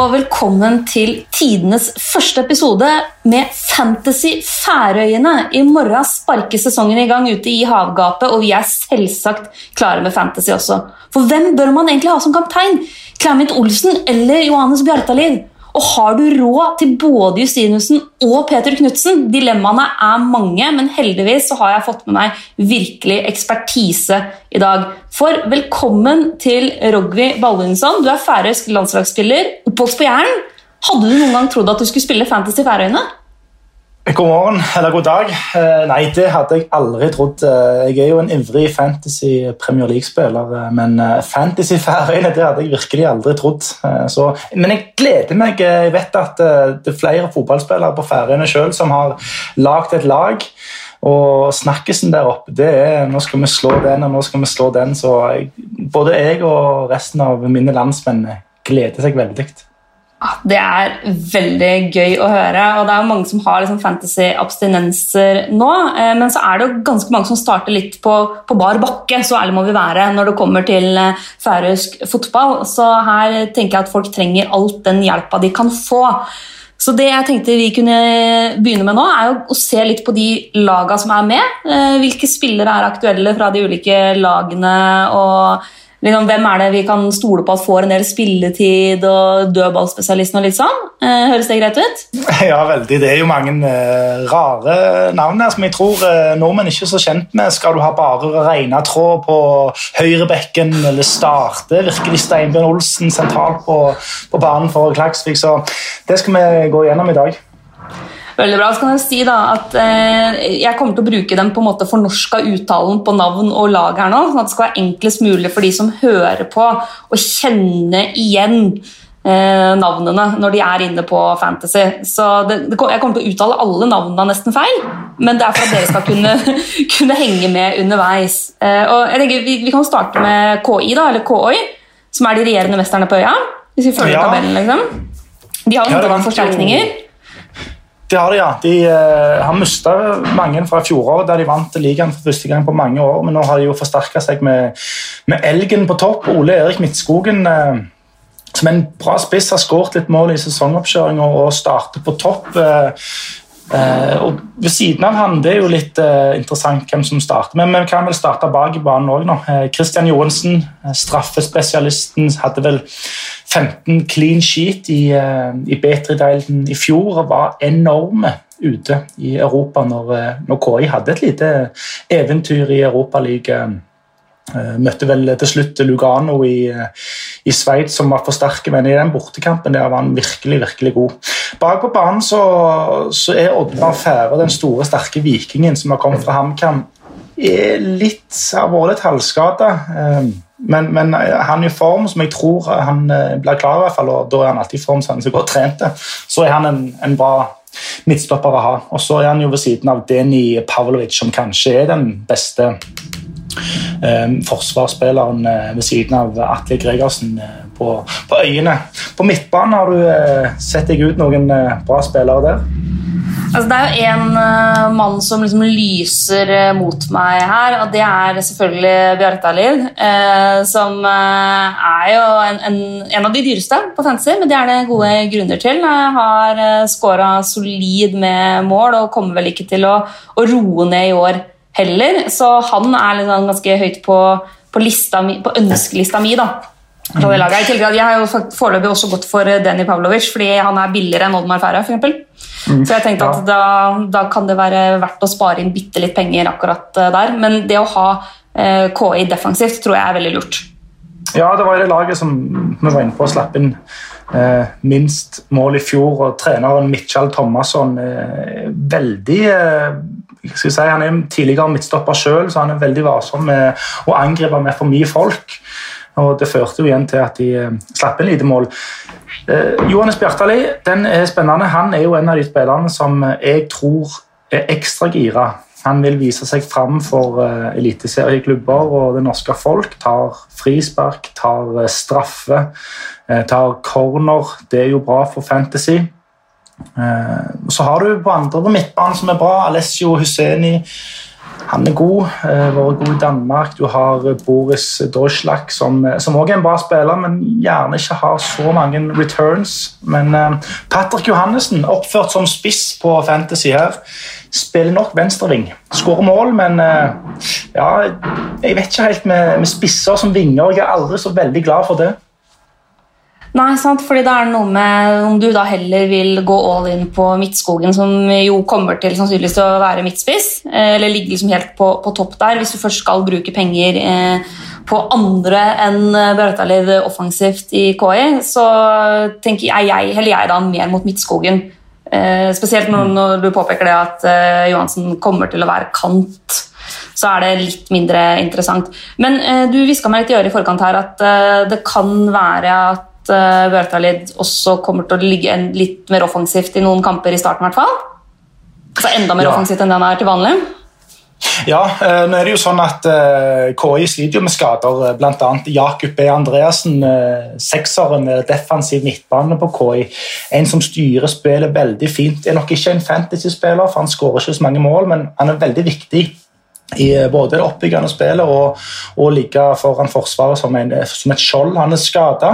Og velkommen til tidenes første episode med Fantasy Færøyene. I morgen sparker sesongen i gang ute i havgapet, og vi er selvsagt klare med Fantasy også. For hvem bør man egentlig ha som kaptein? Clement Olsen eller Johannes Bjartalid? Og har du råd til både Justinussen og Peter Knutsen? Dilemmaene er mange, men heldigvis så har jeg fått med meg virkelig ekspertise i dag. For velkommen til Rogvi Ballinsson. Du er færøysk landslagsspiller, oppvokst på Jæren. Hadde du noen gang trodd at du skulle spille Fantasy Færøyene? God morgen, eller god dag. Eh, nei, det hadde jeg aldri trodd. Eh, jeg er jo en ivrig Fantasy Premier League-spiller, eh, men Fantasy Færøyene det hadde jeg virkelig aldri trodd. Så, men jeg gleder meg. Jeg vet at det er flere fotballspillere på Færøyene sjøl som har lagd et lag. Og snakkisen der oppe det er nå skal vi slå den og nå skal vi slå den. Så jeg, både jeg og resten av mine landsmenn gleder seg veldig. Ah, det er veldig gøy å høre. og Det er jo mange som har liksom fantasy-abstinenser nå. Eh, men så er det jo ganske mange som starter litt på, på, bar bakke, så ærlig må vi være når det kommer til eh, færøysk fotball. Så her tenker jeg at folk trenger alt den hjelpa de kan få. Så det jeg tenkte vi kunne begynne med nå, er å se litt på de laga som er med. Eh, hvilke spillere er aktuelle fra de ulike lagene. og liksom, hvem er det vi kan stole på at får en del spilletid, og dødballspesialisten og litt sånn. Eh, høres det greit ut? Ja, veldig. Det er jo mange eh, rare navn her som jeg tror eh, nordmenn ikke er så kjent med. Skal du ha bare reina tråd på høyrebekken, eller starte virkelig Steinbjørn Olsen sentralt på, på banen for Klaksvik? Så det skal vi gå gjennom i dag. Veldig bra. Så kan jeg si da at eh, jeg kommer til å bruke den på en måte fornorska uttalen på navn og lag her nå, sånn at det skal være enklest mulig for de som hører på, å kjenne igjen eh, navnene når de er inne på Fantasy. Så det, det, Jeg kommer til å uttale alle navnene nesten feil, men det er for at dere skal kunne, kunne henge med underveis. Eh, og jeg tenker, vi, vi, kan starte med KI, da, eller KOI, som er de regjerende mesterne på øya. Hvis vi følger ja. tabellen, liksom. De har jo noen forsterkninger. Det har de, ja. De uh, har mista mange fra fjoråret, der de vant ligaen for første gang på mange år. Men nå har de jo forsterka seg med, med, Elgen på topp. Ole Erik Midtskogen, uh, som en bra spiss, har skåret litt mål i sesongoppkjøringa og starter på topp. Uh, Uh, og Ved siden av han, Det er jo litt uh, interessant hvem som starter, men vi kan vel starte bak i banen òg. Uh, Christian Johansen, straffespesialisten, hadde vel 15 clean sheet i, i Betrideilen i fjor og var enorme ute i Europa når, når KI hadde et lite eventyr i Europaligaen Eh, møtte vel til slutt Lugano i, i Sveits, som var for sterke, men i den bortekampen der var han virkelig virkelig god. Bak på banen så, så er Oddvar Fære den store, sterke vikingen som har kommet fra HamKam. Litt, litt halvskada, eh, men, men, han i form som jeg tror han blir klar i hvert fall, og da er han alltid i form, så han er så godt trent. Så er han en, en bra midtstopper å ha. Og så er han jo ved siden av Deni Pavlovic, som kanskje er den beste forsvarsspilleren eh, ved siden av Atle Gregersen eh, på, på øyene. På midtbanen har du eh, sett deg ut noen bra spillere der? Altså, det er jo en uh, mann som liksom lyser uh, mot meg her, og det er selvfølgelig Bjarte Alid. Uh, som er jo en, en, en, av de dyreste på fantasy, men det er det gode grunner til. Har uh, skåra solid med mål og kommer vel ikke til å, å roe ned i år heller. Så han er liksom ganske høyt på, på, mi, på ønskelista mi. da. Mm. I tillegg, Jeg har jo foreløpig også gått for Denny Pavlovic, fordi han er billigere enn Oddmar Færøy. Mm. Så jeg tenkte at da, da, kan det være verdt å spare inn bitte litt penger akkurat eh, der. Men det å ha eh, KI defensivt tror jeg er veldig lurt. Ja, det var det laget som vi var inne på å slappe inn eh, minst mål i fjor. Og treneren Mitchell Thomasson eh, veldig eh, si, Han er tidligere midtstopper sjøl, så han er veldig varsom med å angripe med for mye folk. Og Det førte jo igjen til at de eh, slapp inn lite mål. Eh, Johannes Bjartali den er spennende. Han er jo en av de spillerne som jeg tror er ekstra gira. Han vil vise seg fram for uh, eliteserieklubber og det norske folk. Tar frispark, tar uh, straffe, tar corner. Det er jo bra for Fantasy. Eh, så har du på andre på midtbanen som er bra. Alessio Husseini. han er god. Uh, vært god i Danmark. Du har Boris Dorslak, som også er en bra spiller, men gjerne ikke har så mange returns. Men Patrick Johannessen, oppført som spiss på Fantasy her, spiller nok venstreving. Skårer mål, men ja, jeg vet ikke helt med, med spisser som vinger. Jeg er aldri så veldig glad for det. Nei, sant, fordi det er noe med om du da heller vil gå all in på Midtskogen, som jo kommer til sannsynligvis til å være midtspiss, eller ligge liksom helt på, på, topp der, hvis du først skal bruke penger eh, på andre enn eh, Brautalir offensivt i KI, så tenker jeg, jeg, heller jeg da mer mot Midtskogen. Eh, spesielt når, når, du påpeker det at eh, Johansen kommer til å være kant så er det litt mindre interessant. Men eh, du hviska meg litt i øret i forkant her at eh, det kan være at at uh, Børtalid også kommer til å ligge litt mer offensivt i noen kamper i starten. I hvert fall. Altså enda mer ja. offensivt enn den er til vanlig. Ja, uh, nå er det jo sånn at uh, KI sliter jo med skader. Bl.a. Jakob B. Andreassen, sekseren defensiv midtbane på KI. En som styrer spillet veldig fint. Er nok ikke en fantasy-spiller, for han skårer ikke så mange mål, men han er veldig viktig i eh, både det oppbyggende spillet og, og ligge foran Forsvaret som, en, som et skjold. Han er skada,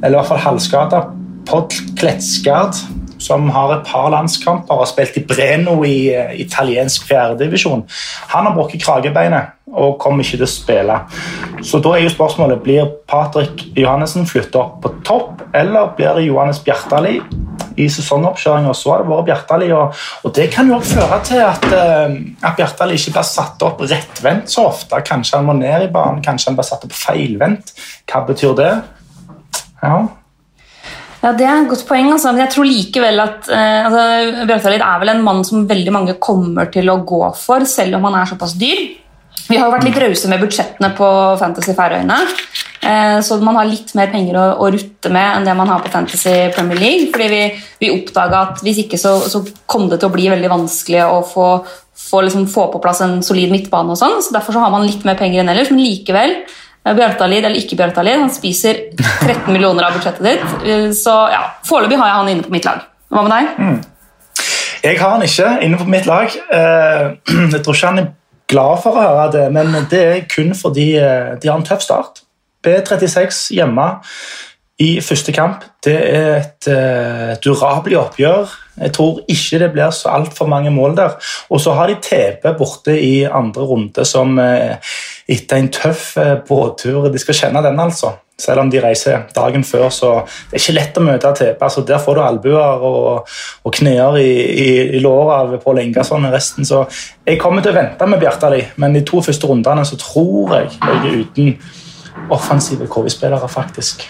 eller i hvert fall halvskada. Pod Kletsgard, som har et par landskamper og har spilt i Breno i uh, italiensk fjerdedivisjon, han har brukket kragebeinet og kommer ikke til å spille. Så da er jo spørsmålet blir Patrick Johannessen flyttet opp på topp, eller blir det Johannes Bjartali i sesongoppkjøringa, så har det vært Bjartali. Og, og, det kan jo også føre til at, uh, at Bjartali ikke blir satt opp rettvendt så ofte. Kanskje han må ned i banen, kanskje han blir satt opp feilvendt. Hva betyr det? Ja. Ja, Det er et godt poeng. Altså. Men jeg tror likevel at eh, altså, Bjartalid er vel en mann som veldig mange kommer til å gå for, selv om han er såpass dyr. Vi har jo vært litt rause med budsjettene på Fantasy Færøyene. Eh, så man har litt mer penger å, å, rutte med enn det man har på Fantasy Premier League. fordi vi, vi oppdaga at hvis ikke så, så, kom det til å bli veldig vanskelig å få, få, liksom, få på plass en solid midtbane. og sånn, så Derfor så har man litt mer penger enn ellers. Men likevel, Bjartalid eller ikke Bjartalid, han spiser 13 millioner av budsjettet ditt. Eh, så ja, foreløpig har jeg han inne på mitt lag. Hva med deg? Mm. Jeg har han ikke inne på mitt lag. Jeg tror ikke han er glad for å høre det, men det er kun fordi eh, de har en tøff start. B36 hjemme i første kamp. Det er et uh, durabelig oppgjør. Jeg tror ikke det blir så altfor mange mål der. Og så har de TP borte i andre runde, som uh, etter en tøff uh, båttur De skal kjenne den, altså. Selv om de reiser dagen før, så det er ikke lett å møte TP. Altså, der får du albuer og, og knær i, i, i låret av Pål Ingasson og resten. Så jeg kommer til å vente med Bjartali, men de to første rundene så tror jeg jeg er uten offensive KV-spillere, faktisk.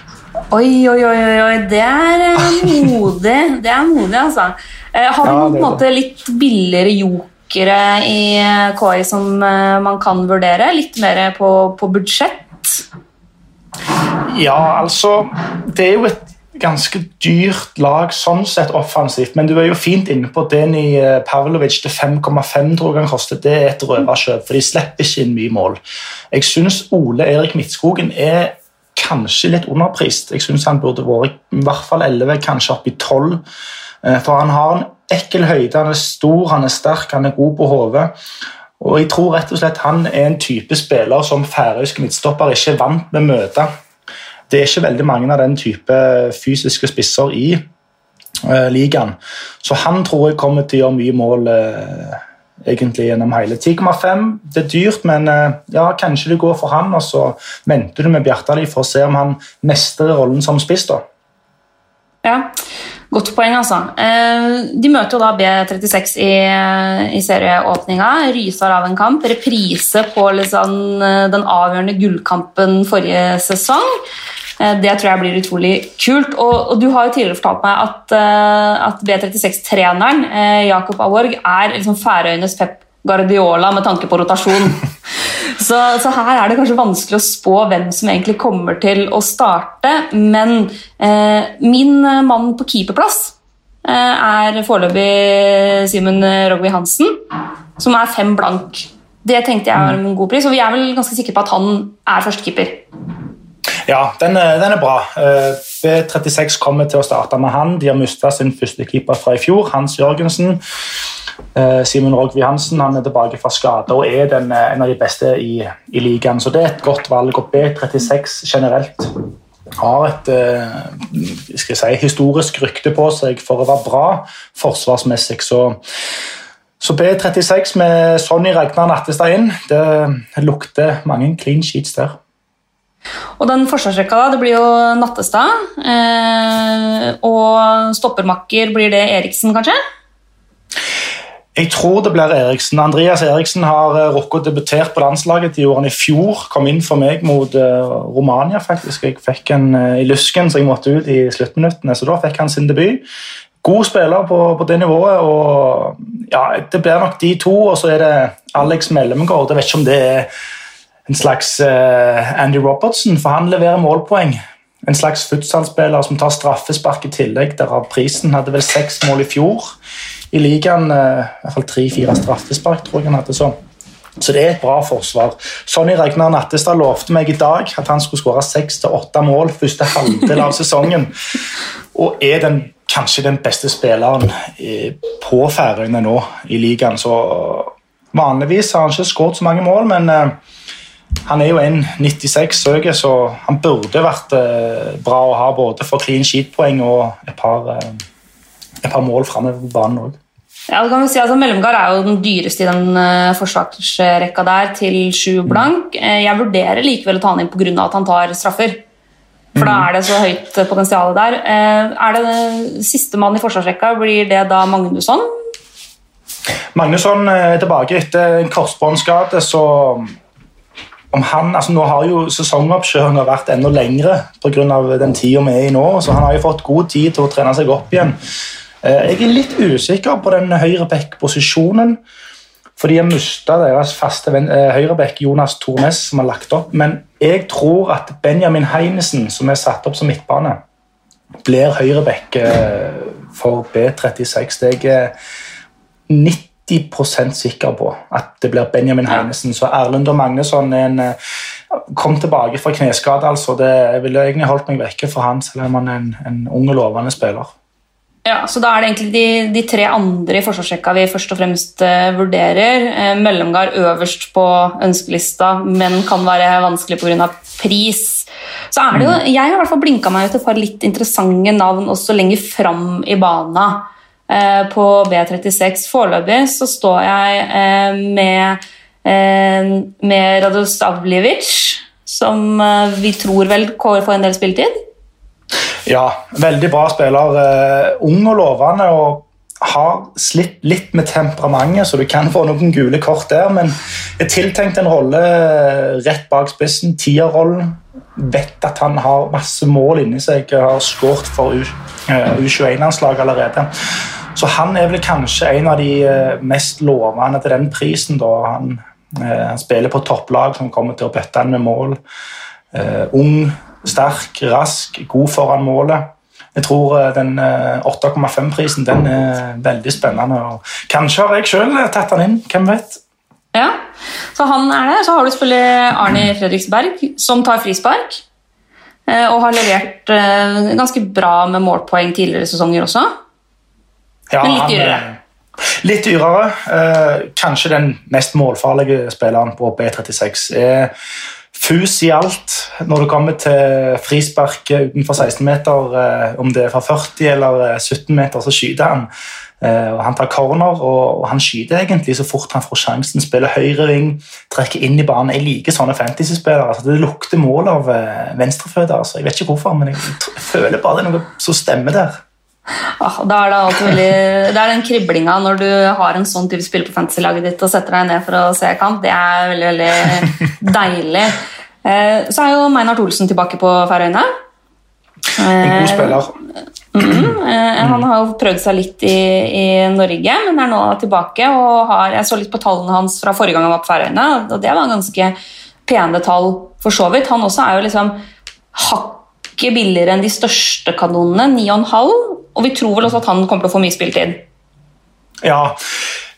Oi, oi, oi, oi, det er eh, modig. Det er modig, altså. Eh, har du ja, på en måte litt billigere jokere i eh, KI som man kan vurdere? Litt mer på, på budsjett? Ja, altså Det er jo et ganske dyrt lag sånn sett offensivt, men du er jo fint inne på den i Pavlovic til 5,5 tror jeg han koster. Det er et røverkjøp, for de slipper ikke inn mye mål. Jeg syns Ole Erik Midtskogen er kanskje litt underprist. Jeg syns han burde vært i hvert fall 11, kanskje opp i 12. Eh, for han har en ekkel høyde, han er stor, han er sterk, han er god på hodet. Og jeg tror rett og slett han er en type spiller som færøyske midtstopper ikke er vant med å møte. Det er ikke veldig mange av den type fysiske spisser i uh, ligaen. Så han tror jeg kommer til å gjøre mye mål uh, egentlig gjennom hele. 10,5 det er dyrt, men uh, ja, kanskje du går for han, og så venter du med Bjartali for å se om han mestrer rollen som spiss. da. Ja, Godt poeng, altså. De møter jo da B36 i, i serieåpninga. Ryser av en kamp. Reprise på liksom den avgjørende gullkampen forrige sesong. Eh, det tror jeg blir utrolig kult. Og, og du har jo tidligere fortalt meg at, uh, at B36-treneren, uh, eh, Jakob Aworg, er liksom Færøyenes Pep Guardiola med tanke på rotasjon. så, så, her er det kanskje vanskelig å spå hvem som egentlig kommer til å starte. Men eh, min mann på keeperplass er foreløpig Simen Rogvi Hansen, som er fem blank. Det tenkte jeg var en god pris, og vi er vel ganske sikre på at han er førstekeeper. Ja, den er, den er bra. Eh, B36 kommer til å starte med han. De har mista sin første keeper fra i fjor, Hans Jørgensen. Eh, Simon Rogvi Hansen han er tilbake fra skade og er den, en av de beste i, i ligaen. Så det er et godt valg. Og B36 generelt har et si, historisk rykte på seg for å være bra forsvarsmessig. Så, så B36 med Sonny Ragnar Nattestad inn, det lukter mange clean sheets der. Og den forsvarsrekka da, det blir jo Nattestad. Eh, og stoppermakker, blir det Eriksen, kanskje? Jeg tror det blir Eriksen. Andreas Eriksen har uh, rukket å debutere på landslaget. Gjorde han i fjor. Kom inn for meg mot uh, Romania, faktisk. Jeg fikk en uh, i lusken, så jeg måtte ut i sluttminuttene. Så da fikk han sin debut. God spiller på, på det nivået. og ja, Det blir nok de to, og så er det Alex Mellemgård. Jeg vet ikke om det er en slags Andy Robertson, for han leverer målpoeng. En slags futsalspiller som tar straffespark i tillegg. Derav prisen hadde vel seks mål i fjor i ligaen. Eh, I hvert fall tre-fire straffespark, tror jeg han hadde. Så. så det er et bra forsvar. Sonny Regnar Nattestad lovte meg i dag at han skulle skåre seks til åtte mål første halvdel av sesongen. Og er den, kanskje den beste spilleren på Færøyene nå i ligaen. Så vanligvis har han ikke skåret så mange mål, men eh, han er jo 1,96 høy, så han burde vært eh, bra å ha både for clean sheet-poeng og et par, et par mål framover på banen òg. Ja, det kan vi si, altså Mellomgard er jo den dyreste i den uh, forsvarsrekka der, til sju mm. blank. Jeg vurderer likevel å ta han inn pga. at han tar straffer. For mm. da er det så høyt potensial der. Er det Sistemann i forsvarsrekka, blir det da Magnusson? Magnusson er tilbake etter en korsbåndskade, så om han, altså Nå har jo sesongoppkjøringa vært enda lengre pga. den tida vi er i nå, så han har jo fått god tid til å trene seg opp igjen. Eh, jeg er litt usikker på den høyreback-posisjonen. Fordi jeg mista deres faste eh, høyreback Jonas Tornes, som har lagt opp. Men jeg tror at Benjamin Heinesen, som er satt opp som midtbane, blir høyreback eh, for B36. Det er jeg 90 sikker på at det blir Benjamin Heinesen. Så Erlend og Magnusson er en, kom tilbake fra kneskade. altså. Det, jeg ville egentlig holdt meg vekke fra han, selv om han er en, en ung og lovende spiller. Ja, så Da er det egentlig de, de tre andre i forsvarsrekka vi først og fremst uh, vurderer. Uh, Mellomgard øverst på ønskelista, men kan være vanskelig pga. pris. Så er det jo, mm. Jeg har i hvert fall blinka meg ut et par litt interessante navn også lenger fram i bana. Uh, på B36 foreløpig så står jeg med, med Radostavljevic, som vi tror vel får en del spilletid. Ja, veldig bra spiller. Ung og lovende. og har slitt litt med temperamentet, så du kan få noen gule kort der. Men er tiltenkt en rolle rett bak spissen, tierrollen. Vet at han har masse mål inni seg, har skåret for U21-landslaget eh, allerede. Så han er vel kanskje en av de eh, mest lovende til den prisen. da Han, han spiller på topplag som kommer til å bøtte han med mål. Eh, ung, Sterk, rask, god foran målet. Jeg tror eh, den 8,5-prisen eh, den er veldig spennende. og Kanskje har jeg sjøl tatt den inn. Hvem vet? Ja, Så han er det. Så har du selvfølgelig Arne Fredriksberg, som tar frispark. Eh, og har levert ganske bra med målpoeng tidligere sesonger også. Ja, Men litt dyrere. Litt dyrere. Kanskje den mest målfarlige spilleren på B36 er fus i alt når det kommer til frispark utenfor 16-meter. Eh, om det er fra 40 eller 17 eh, meter, så skyter han. Eh, han tar corner, og han skyter egentlig så fort han får sjansen. Spiller høyre ving, trekker inn i banen. Jeg liker sånne fantasy-spillere. Altså, det lukter mål av venstreføtter. Altså. Jeg vet ikke hvorfor, men jeg føler bare det er noe som stemmer der. Ah, da er det alltid veldig, det er den kriblinga når du har en sånn type spiller på fantasy-laget ditt og setter deg ned for å se kamp. Det er veldig veldig deilig. Eh, så er jo Meinhard Olsen tilbake på Færøyene. En god spiller. Mm, han har jo prøvd seg litt i, i, Norge, men er nå tilbake. og har, Jeg så litt på tallene hans fra forrige gang han var på Færøyene, og det var ganske pene tall for så vidt. Han også er jo liksom hakket billigere enn de største kanonene, 9,5. Og vi tror vel også at han kommer til å få mye spilletid. Ja,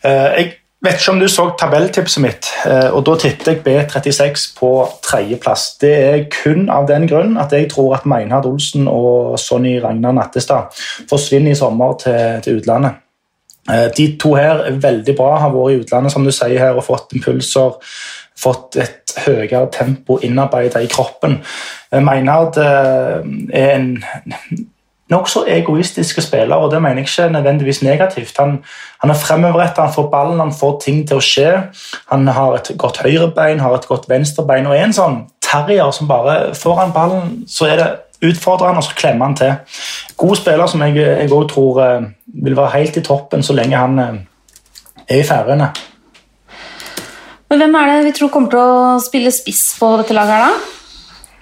jeg vet ikke om du så tabelltipset mitt, eh, og da tippet jeg B36 på tredjeplass. Det er kun av den grunn at jeg tror at Meinhard Olsen og Sonny Ragnar Nattestad forsvinner i sommer til, til utlandet. Eh, de to her er veldig bra, har vært i utlandet som du sier her, og fått impulser. Fått et høyere tempo innarbeidet i kroppen. Eh, Meinhard er en nokså egoistiske spillere, og det mener jeg ikke nødvendigvis negativt. Han, han er fremoverrettet, han får ballen, han får ting til å skje. Han har et godt høyrebein, har et godt venstrebein og er en sånn terrier som bare får han ballen, så er det utfordrer han, og så klemmer han til. God spiller som jeg også tror eh, vil være helt i toppen så lenge han eh, er i Færøyene. Men Hvem er det vi tror kommer til å spille spiss på dette laget? her da?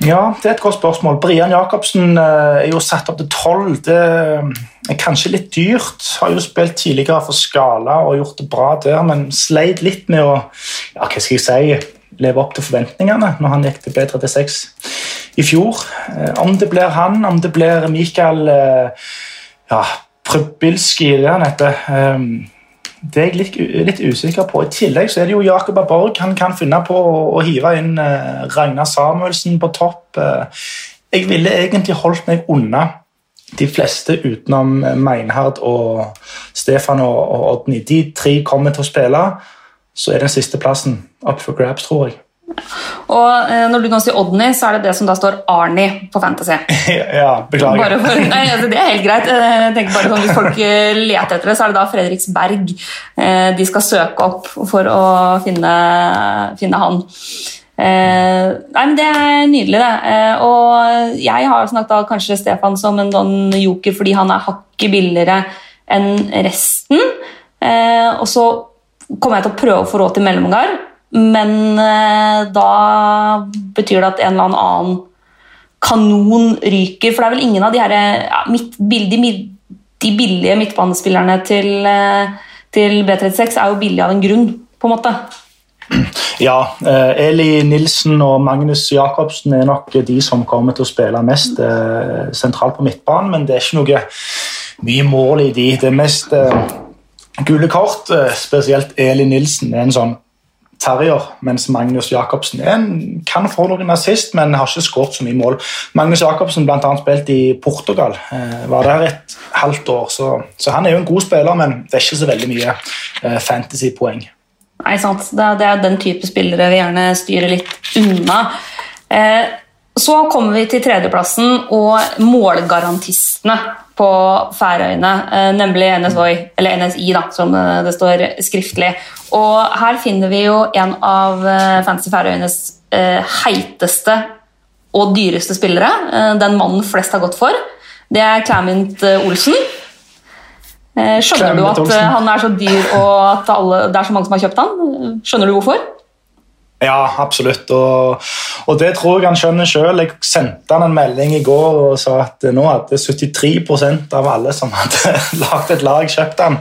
Ja, det er et godt spørsmål. Brian Jacobsen eh, er jo satt opp til tolv. Det er kanskje litt dyrt. Har jo spilt tidligere for Skala og gjort det bra der, men sleit litt med å ja, hva skal jeg si, leve opp til forventningene når han gikk til B36 i fjor. Eh, om det blir han, om det blir Mikael eh, ja, Prybilski, det han heter det er jeg litt, litt, usikker på. I tillegg så er det jo Jakob Borg. Han kan finne på å, å hive inn eh, Ragnar Samuelsen på topp. Eh, jeg ville egentlig holdt meg unna de fleste utenom Meinhard og Stefan og, og Odny. De tre kommer til å spille, så er den siste plassen up for grabs, tror jeg. Og eh, når du nå sier Odny, så er det det som da står Arnie på Fantasy. ja, beklager. For, nei, altså, det er helt greit. Eh, jeg tenker bare sånn, Hvis folk eh, leter etter det, så er det da Fredriksberg eh, de skal søke opp for å finne, finne han. Eh, nei, men Det er nydelig, det. Og jeg har snakket da kanskje Stefan som en sånn joker fordi han er hakket billigere enn resten. og så kommer jeg til å prøve å få råd til mellomgang men eh, da betyr det at en eller annen kanon ryker. For det er vel ingen av de, her, ja, midt, de, de billige midtbanespillerne til, eh, til, B36 er jo billige av en grunn, på en måte. Ja, eh, Eli Nilsen og Magnus Jacobsen er nok de som kommer til å spille mest sentralt på midtbanen, men det er ikke noe mye mål i de. Det er mest gule kort, spesielt Eli Nilsen er en sånn terrier, mens Magnus Jacobsen kan få noen assist, men har ikke skåret så mye mål. Magnus Jacobsen bl.a. spilt i Portugal, eh, var der et halvt år, så, så, han er jo en god spiller, men det er ikke så veldig mye eh, fantasy-poeng. Nei, sant. Det er, det er, den type spillere vi gjerne styrer litt unna. Eh, så kommer vi til tredjeplassen og målgarantistene på Færøyene, eh, nemlig NSOI, eller NSI, da, som det står skriftlig. Og her finner vi jo en av Fancy Fantasy Færøyenes eh, heiteste og dyreste spillere. Den mannen flest har gått for. Det er Clement Olsen. Skjønner du at han er så dyr og at alle, det er så mange som har kjøpt han? Skjønner du hvorfor? Ja, absolutt. Og, og, det tror jeg han skjønner sjøl. Jeg sendte han en melding i går og sa at nå hadde 73% av alle som hadde lagd et lag, kjøpt han.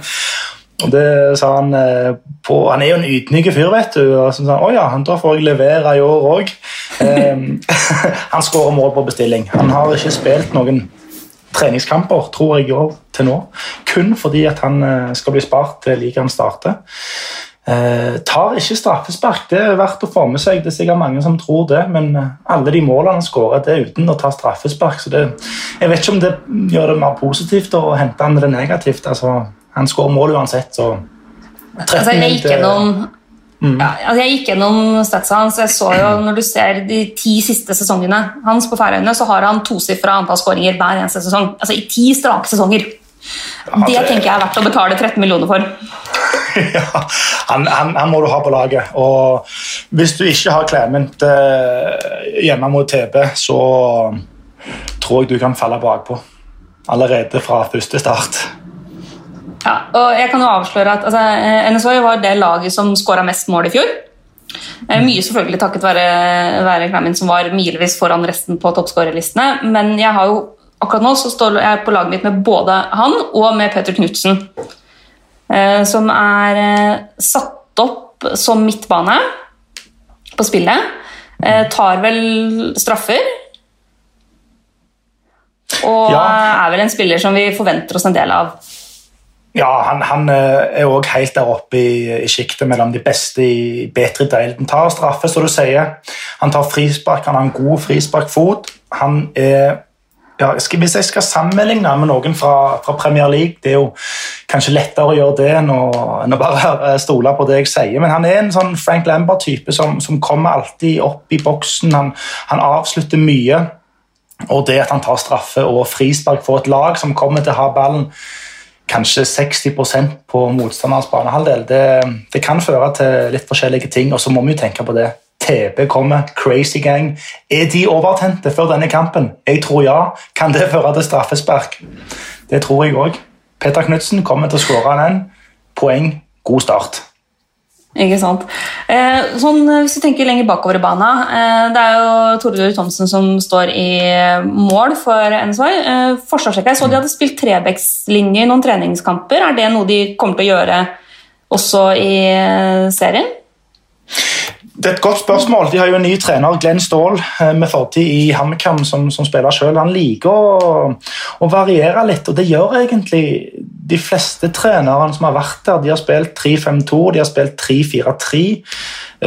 Og det sa Han eh, på, han er jo en ydmyk fyr, vet du. og så sa han, å ja, da får jeg levere i år òg. han skårer mål på bestilling. Han har ikke spilt noen treningskamper tror jeg, til nå. Kun fordi at han eh, skal bli spart til ligaen starter. Eh, tar ikke straffespark. Det er verdt å få med seg. Det er sikkert mange som tror det, men eh, alle de målene han skårer, det er uten å ta straffespark. så det, Jeg vet ikke om det gjør det mer positivt å hente han det negativt. Altså, han skårer mål uansett, så altså, jeg gikk gjennom mm. ja, altså, jeg gikk gjennom statsa hans. jeg så jo, Når du ser de ti siste sesongene hans på Færøyene, så har han tosifra antall skåringer hver eneste sesong. Altså i ti strake sesonger. Ja, det tenker jeg er verdt å betale 13 millioner for. ja, han, han, han, må du ha på laget. Og hvis du ikke har Clement eh, hjemme mot TB, så tror jeg du kan falle bakpå allerede fra første start. Ja, og jeg kan jo avsløre at altså, eh, NSO var det laget som skåra mest mål i fjor. Eh, mye selvfølgelig takket være, Clement, som var milevis foran resten på toppskårerlistene. Men jeg har jo, akkurat nå så står jeg på laget mitt med både han og med Peter Knutsen. Eh, som er eh, satt opp som midtbane på spillet. Eh, tar vel straffer. Og ja. er vel en spiller som vi forventer oss en del av. Ja, han, han er òg helt der oppe i, i sjiktet mellom de beste i bedre delen. Tar straffe, som du sier. Han tar frispark, han har en god frisparkfot. Han er ja, Hvis jeg skal sammenligne med noen fra, fra, Premier League Det er jo kanskje lettere å gjøre det enn å, enn å bare stole på det jeg sier. Men han er en sånn Frank Lambert-type som, som, kommer alltid opp i boksen. Han, han avslutter mye. Og det at han tar straffe og frispark for et lag som kommer til å ha ballen kanskje 60% på motstanderens banehalvdel. Det, det, kan føre til litt forskjellige ting, og så må vi jo tenke på det. TB kommer, Crazy Gang. Er de overtente før denne kampen? Jeg tror ja. Kan det føre til straffespark? Det tror jeg òg. Petter Knutsen kommer til å skåre den. Poeng, god start. Ikke sant. Eh, sånn, hvis vi tenker lenger bakover i bana eh, Det er jo Tore Thomsen som står i mål for NSY. Eh, Forsvarsrekka, jeg så de hadde spilt trebekslinje i noen treningskamper. Er det noe de kommer til å gjøre også i eh, serien? Det er et godt spørsmål. De har jo en ny trener, Glenn Ståhl, eh, med fortid i HamKam, som, som, spiller selv. Han liker å, å, variere litt, og det gjør egentlig de fleste trenerne som har vært der. De har spilt 3-5-2, de har spilt 3-4-3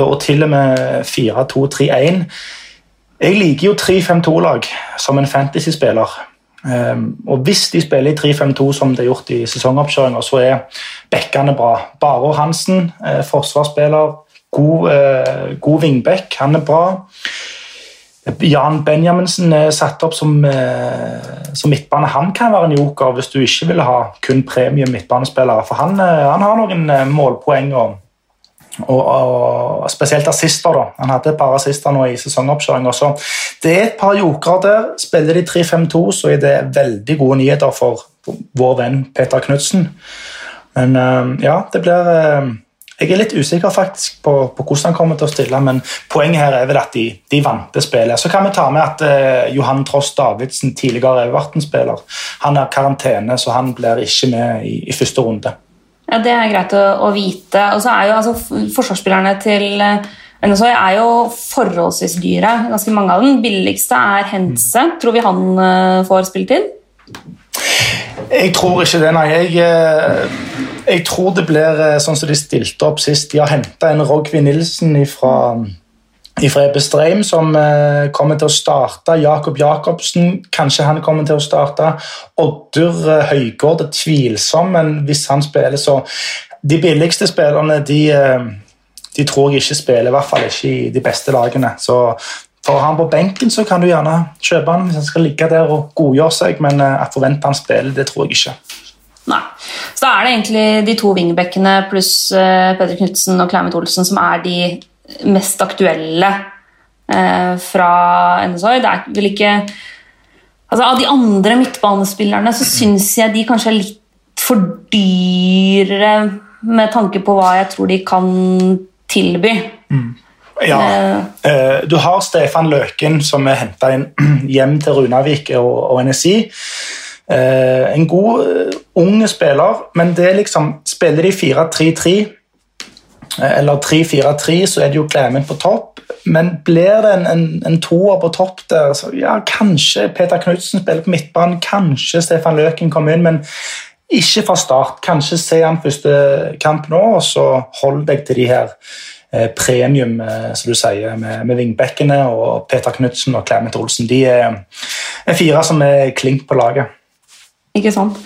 og til og med 4-2-3-1. Jeg liker jo 3-5-2-lag som en fantasy-spiller. Um, og Hvis de spiller i 3-5-2 som det er gjort i sesongoppkjøringa, så er bekkene bra. Baro Hansen, eh, forsvarsspiller, God, eh, god vingbekk, han er bra. Jan Benjaminsen er satt opp som, eh, som, midtbane. Han kan være en joker hvis du ikke vil ha kun premium midtbanespillere. For han, eh, han har noen eh, målpoeng og, og, og, spesielt assister. da. Han hadde et par assister nå i sesongoppkjøringa. Så det er et par jokere der. Spiller de 3-5-2, så er det veldig gode nyheter for vår venn Peter Knutsen. Men ja, det blir jeg er litt usikker faktisk på, på, hvordan han kommer til å stille, men poenget her er vel at de, de vant det spillet. Så kan vi ta med at eh, Johan Tross Davidsen, tidligere Everton-spiller, han har karantene, så han blir ikke med i, i første runde. Ja, Det er greit å, å vite. Og så er jo altså, Forsvarsspillerne til uh, NSO er jo forholdsvis dyre. Ganske mange av dem. Billigste er Hense. Tror vi han uh, får spilletid? Jeg tror ikke det, nei. Jeg, eh, jeg, tror det blir eh, sånn som de stilte opp sist. De har henta en Rogvi Nilsen fra Ebestreim, som eh, kommer til å starte. Jakob Jacobsen, kanskje han kommer til å starte. Oddur Høygård er tvilsom, men hvis han spiller, så De billigste spillerne de, de tror jeg ikke spiller, i hvert fall ikke i de beste lagene. Så for han på benken så kan du gjerne kjøpe han hvis han skal ligge der og godgjøre seg, men jeg at forvente han spiller, det tror jeg ikke. Nei. Så da er det egentlig de to wingbackene pluss uh, Peder Knutsen og Clement Olsen som er de mest aktuelle eh, fra NSOI. Det er vel ikke altså Av de andre midtbanespillerne så syns jeg de kanskje er litt for dyre med tanke på hva jeg tror de kan tilby. Mm. Ja. Uh, du har Stefan Løken, som er henta hjem til Runavik og, NSI. Eh, en god, ung spiller, men det er liksom Spiller de 4-3-3 eller 3-4-3, så er det jo Clement på topp. Men blir det en, en, en toer på topp der, så ja, kanskje Peter Knutsen spiller på midtbanen, kanskje Stefan Løken kommer inn, men ikke fra start. Kanskje se han første kamp nå, og så hold deg til de her Eh, premium, eh, som du sier, med, med vingbekkene og Peter Knutsen og Clement Olsen. De er, er fire som er klink på laget. Ikke sant.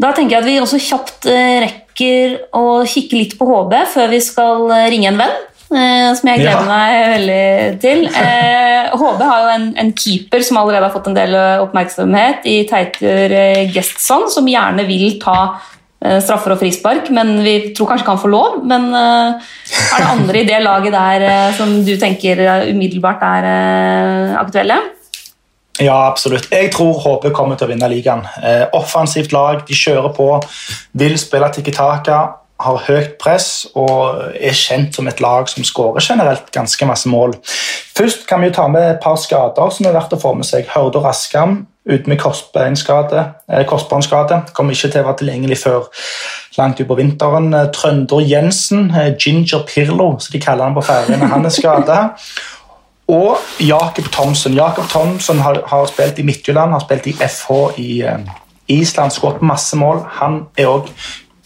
Da tenker jeg at vi også kjapt eh, rekker å kikke litt på HB før vi skal ringe en venn. Som jeg gleder ja. meg veldig til. HB har jo en, en, keeper som allerede har fått en del oppmerksomhet, i Teitur Gestson, som gjerne vil ta Eh, straffer og frispark, men vi tror kanskje ikke han får lov. Men eh, er det andre i det laget der eh, som du tenker umiddelbart er aktuelle? Ja, absolutt. Jeg tror HP kommer til å vinne ligaen. offensivt lag, de kjører på, vil spille Tikki Taka, har høyt press og er kjent som et lag som skårer generelt ganske masse mål. Først kan vi ta med et par skader som er verdt å få med seg. Hørde Raskam ute med korsbåndskade. Eh, Kommer ikke til å være tilgjengelig før langt utpå vinteren. Eh, Trønder Jensen, eh, Ginger Pirlo, som de kaller han på Færøyene, han er skada. Og Jakob Thomsen. Jakob Thomsen har, har, spilt i Midtjylland, har spilt i FH i, Island, skåret masse mål. Han er òg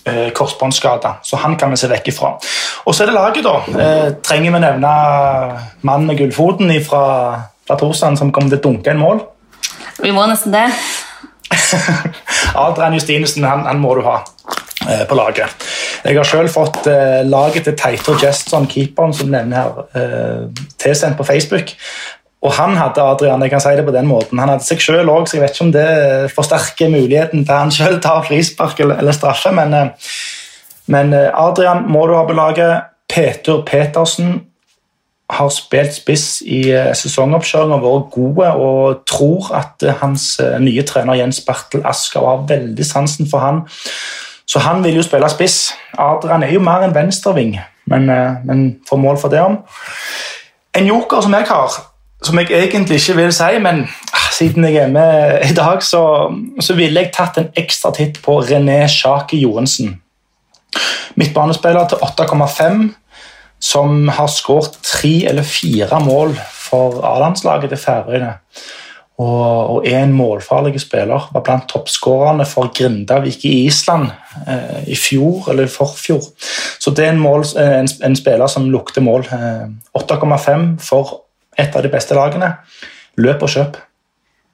eh, korsbåndskada, så han kan vi se vekk ifra. Og så er det laget, da. Eh, trenger vi nevne mannen med gullfoten fra, fra som kommer til å dunke en mål? Vi må nesten det. Adrian Justinussen, han, han må du ha eh, på laget. Jeg har selv fått eh, laget til Teitur Jestson, keeperen som nevner her, eh, tilsendt på Facebook. Og han hadde Adrian, jeg kan si det på den måten, han hadde seg selv òg, så jeg vet ikke om det forsterker muligheten til han selv tar frispark eller, eller straffe, men, eh, men eh, Adrian må du ha på laget. Peter Petersen har spilt spiss i sesongoppkjøringa, og vært gode, og tror at hans nye trener Jens Bertel Asker har veldig sansen for han. Så han vil jo spille spiss. Adrian er jo mer en venstreving, men, men får mål for det om. En joker som jeg har, som jeg egentlig ikke vil si, men ah, siden jeg er med i dag, så, så ville jeg tatt en ekstra titt på René Sjaki Jorensen. Midtbanespiller til 8,5, som har skåret tre eller fire mål for A-landslaget til Færøyene. Og, er en målfarlig spiller. Var blant toppskårerne for Grindavik i Island eh, i fjor eller forfjor. Så det er en, mål, en, en spiller som lukter mål. Eh, 8,5 for et av de beste lagene. Løp og kjøp.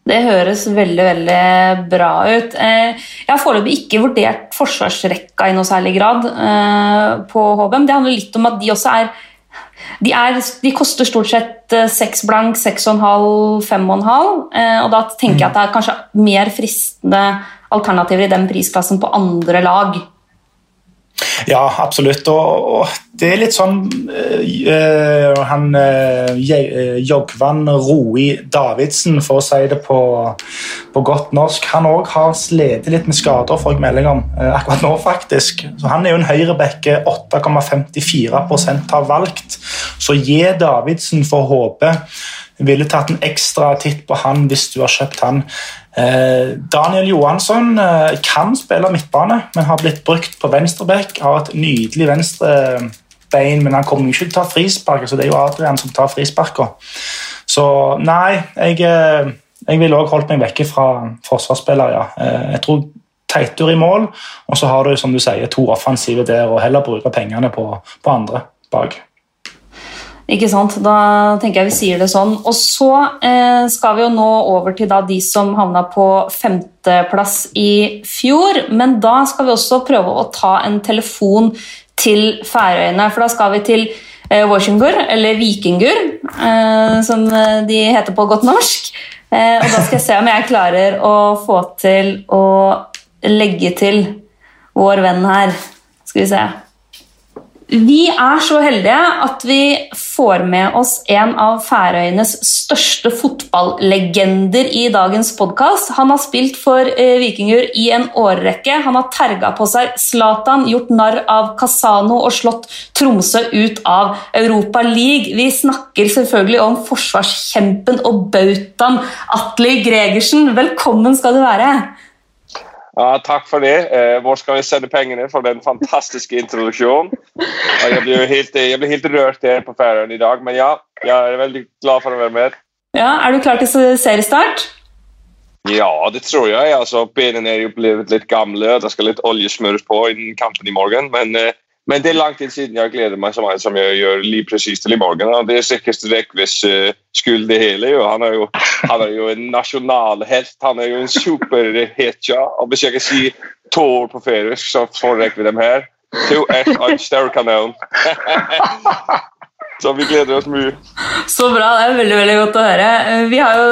Det høres veldig veldig bra ut. Eh, jeg har foreløpig ikke vurdert forsvarsrekka i noe særlig grad eh, på HBM. Det handler litt om at de også er de, er, de koster stort sett eh, seks blank, seks og en halv, fem og en halv. Og da tenker jeg at det er kanskje mer fristende alternativer i den prisklassen på andre lag. Ja, absolutt. Og, og, det er litt sånn øh, Han øh, Jogvan Roi Davidsen, for å si det på, på godt norsk, han òg har slitt litt med skader, får jeg melding om. øh, akkurat nå, faktisk. Så Han er jo en høyrebekke 8,54% har valgt. Så gi Davidsen for håpe. Ville tatt en ekstra titt på han hvis du har kjøpt han. Eh, Daniel Johansson eh, kan spille midtbane, men har blitt brukt på venstreback. Har et nydelig venstrebein, men han kommer ikke til å ta frispark. Så det er jo Adrian som tar frisparka. Så nei, jeg, eh, jeg ville òg holdt meg vekke fra forsvarsspillere. Ja. Jeg tror Teitur i mål, og så har du som du sier, to offensive der, og heller bruke pengene på, på andre bak. Ikke sant? Da tenker jeg vi sier det sånn. Og så eh, skal vi jo nå over til da de som havna på femteplass i fjor. Men da skal vi også prøve å ta en telefon til Færøyene. For da skal vi til eh, Washington, eller Vikingur, eh, som de heter på godt norsk. Eh, og da skal jeg se om jeg klarer å få til å legge til vår venn her. Skal vi se. Vi er så heldige at vi får med oss en av Færøyenes største fotballegender i dagens podkast. Han har spilt for eh, Vikinger i en årrekke. Han har terga på seg Zlatan, gjort narr av Casano og slått Tromsø ut av Europa League. Vi snakker selvfølgelig om forsvarskjempen og bautaen Atli Gregersen. Velkommen skal du være. Ja, takk for det. Eh, hvor skal vi sende pengene for den fantastiske introduksjonen? Jeg blir helt, jeg blir helt rørt her på Færøyene i dag, men ja, jeg er veldig glad for å være med. Ja, Er du klar til seriestart? Ja, det tror jeg. Altså, Benene er jo blitt litt gamle, det skal litt olje smøres på i kampen i morgen. Men eh, men det er lang tid siden jeg gleder meg så mye som jeg gjør lige precis til i morgen. Og det er sikkert Rekves uh, skyld, det hele. Jo. Han, er jo, han er jo en nasjonalhelt. Han er jo en superhetja. Og hvis jeg kan si to ord på færøysk, så foretrekker vi dem her. To S og en større kanon. Så vi gleder oss mye. Så bra. Det er veldig veldig godt å høre. Vi, jo,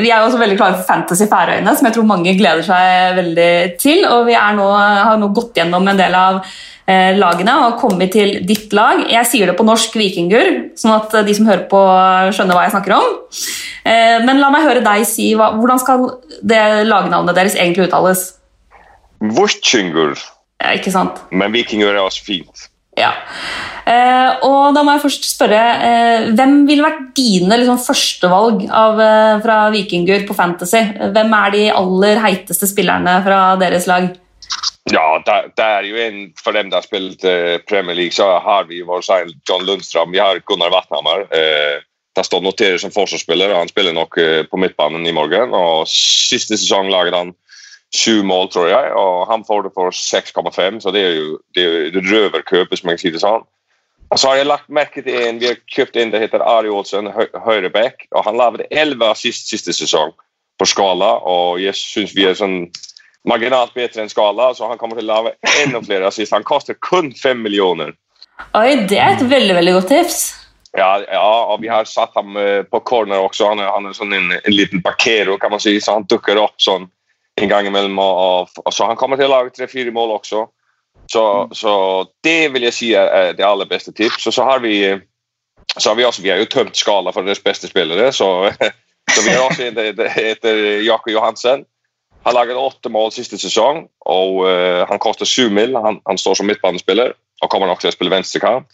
vi er jo også veldig klare for Fantasy Færøyene, som jeg tror mange gleder seg veldig til. Og vi nå, har nå gått gjennom en del av Eh, lagene og kommet til ditt lag. Jeg sier det på norsk vikingur, sånn at de som hører på, skjønner hva jeg snakker om. Eh, men la meg høre deg si hvordan skal det lagnavnet deres egentlig uttales? Vikingur. Ja, ikke sant? Men vikingur er også fint. Ja. Eh, og da må jeg først spørre eh, Hvem ville vært dine liksom, førstevalg eh, fra Vikingur på Fantasy? Hvem er de aller heiteste spillerne fra deres lag? Ja, det er jo en for dem som har spilt uh, Premier League, så har vi vår egen John Lundstrøm. Vi har Gunnar Vatnhammer. Uh, det står noterer som forsvarsspiller, og han spiller nok uh, på midtbanen i morgen. og Siste sesong laget han sju mål, tror jeg, og han får det for 6,5, så det er jo det er røverkøp, hvis som jeg sier det sånn. Og så har jeg lagt merke til en vi har kjøpt inn, det heter Ari Olsen, høyreback, og han laget 11 assist siste sesong på skala, og jeg syns vi er sånn marginalt bedre enn skala, så han kommer til å lage enda flere assist. Han koster kun 5 millioner. Oi, det er et veldig, veldig godt tips. Ja, ja, og vi har satt ham eh, på corner også. Han er, han er sånn en, en, liten parkero, kan man si, så han dukker opp sånn en gang imellom. Og, og, så han kommer til å lage tre-fire mål også. Så, mm. så, det vil jeg si er det aller beste tips. Og så har vi så har vi også, vi har jo tømt skala for deres beste spillere, så, så vi har også en etter Jakob Johansen. Han laget åtte mål siste sesong, og uh, han koster syv mil. Han, han, står som midtbanespiller og kommer nok til å spille venstrekant.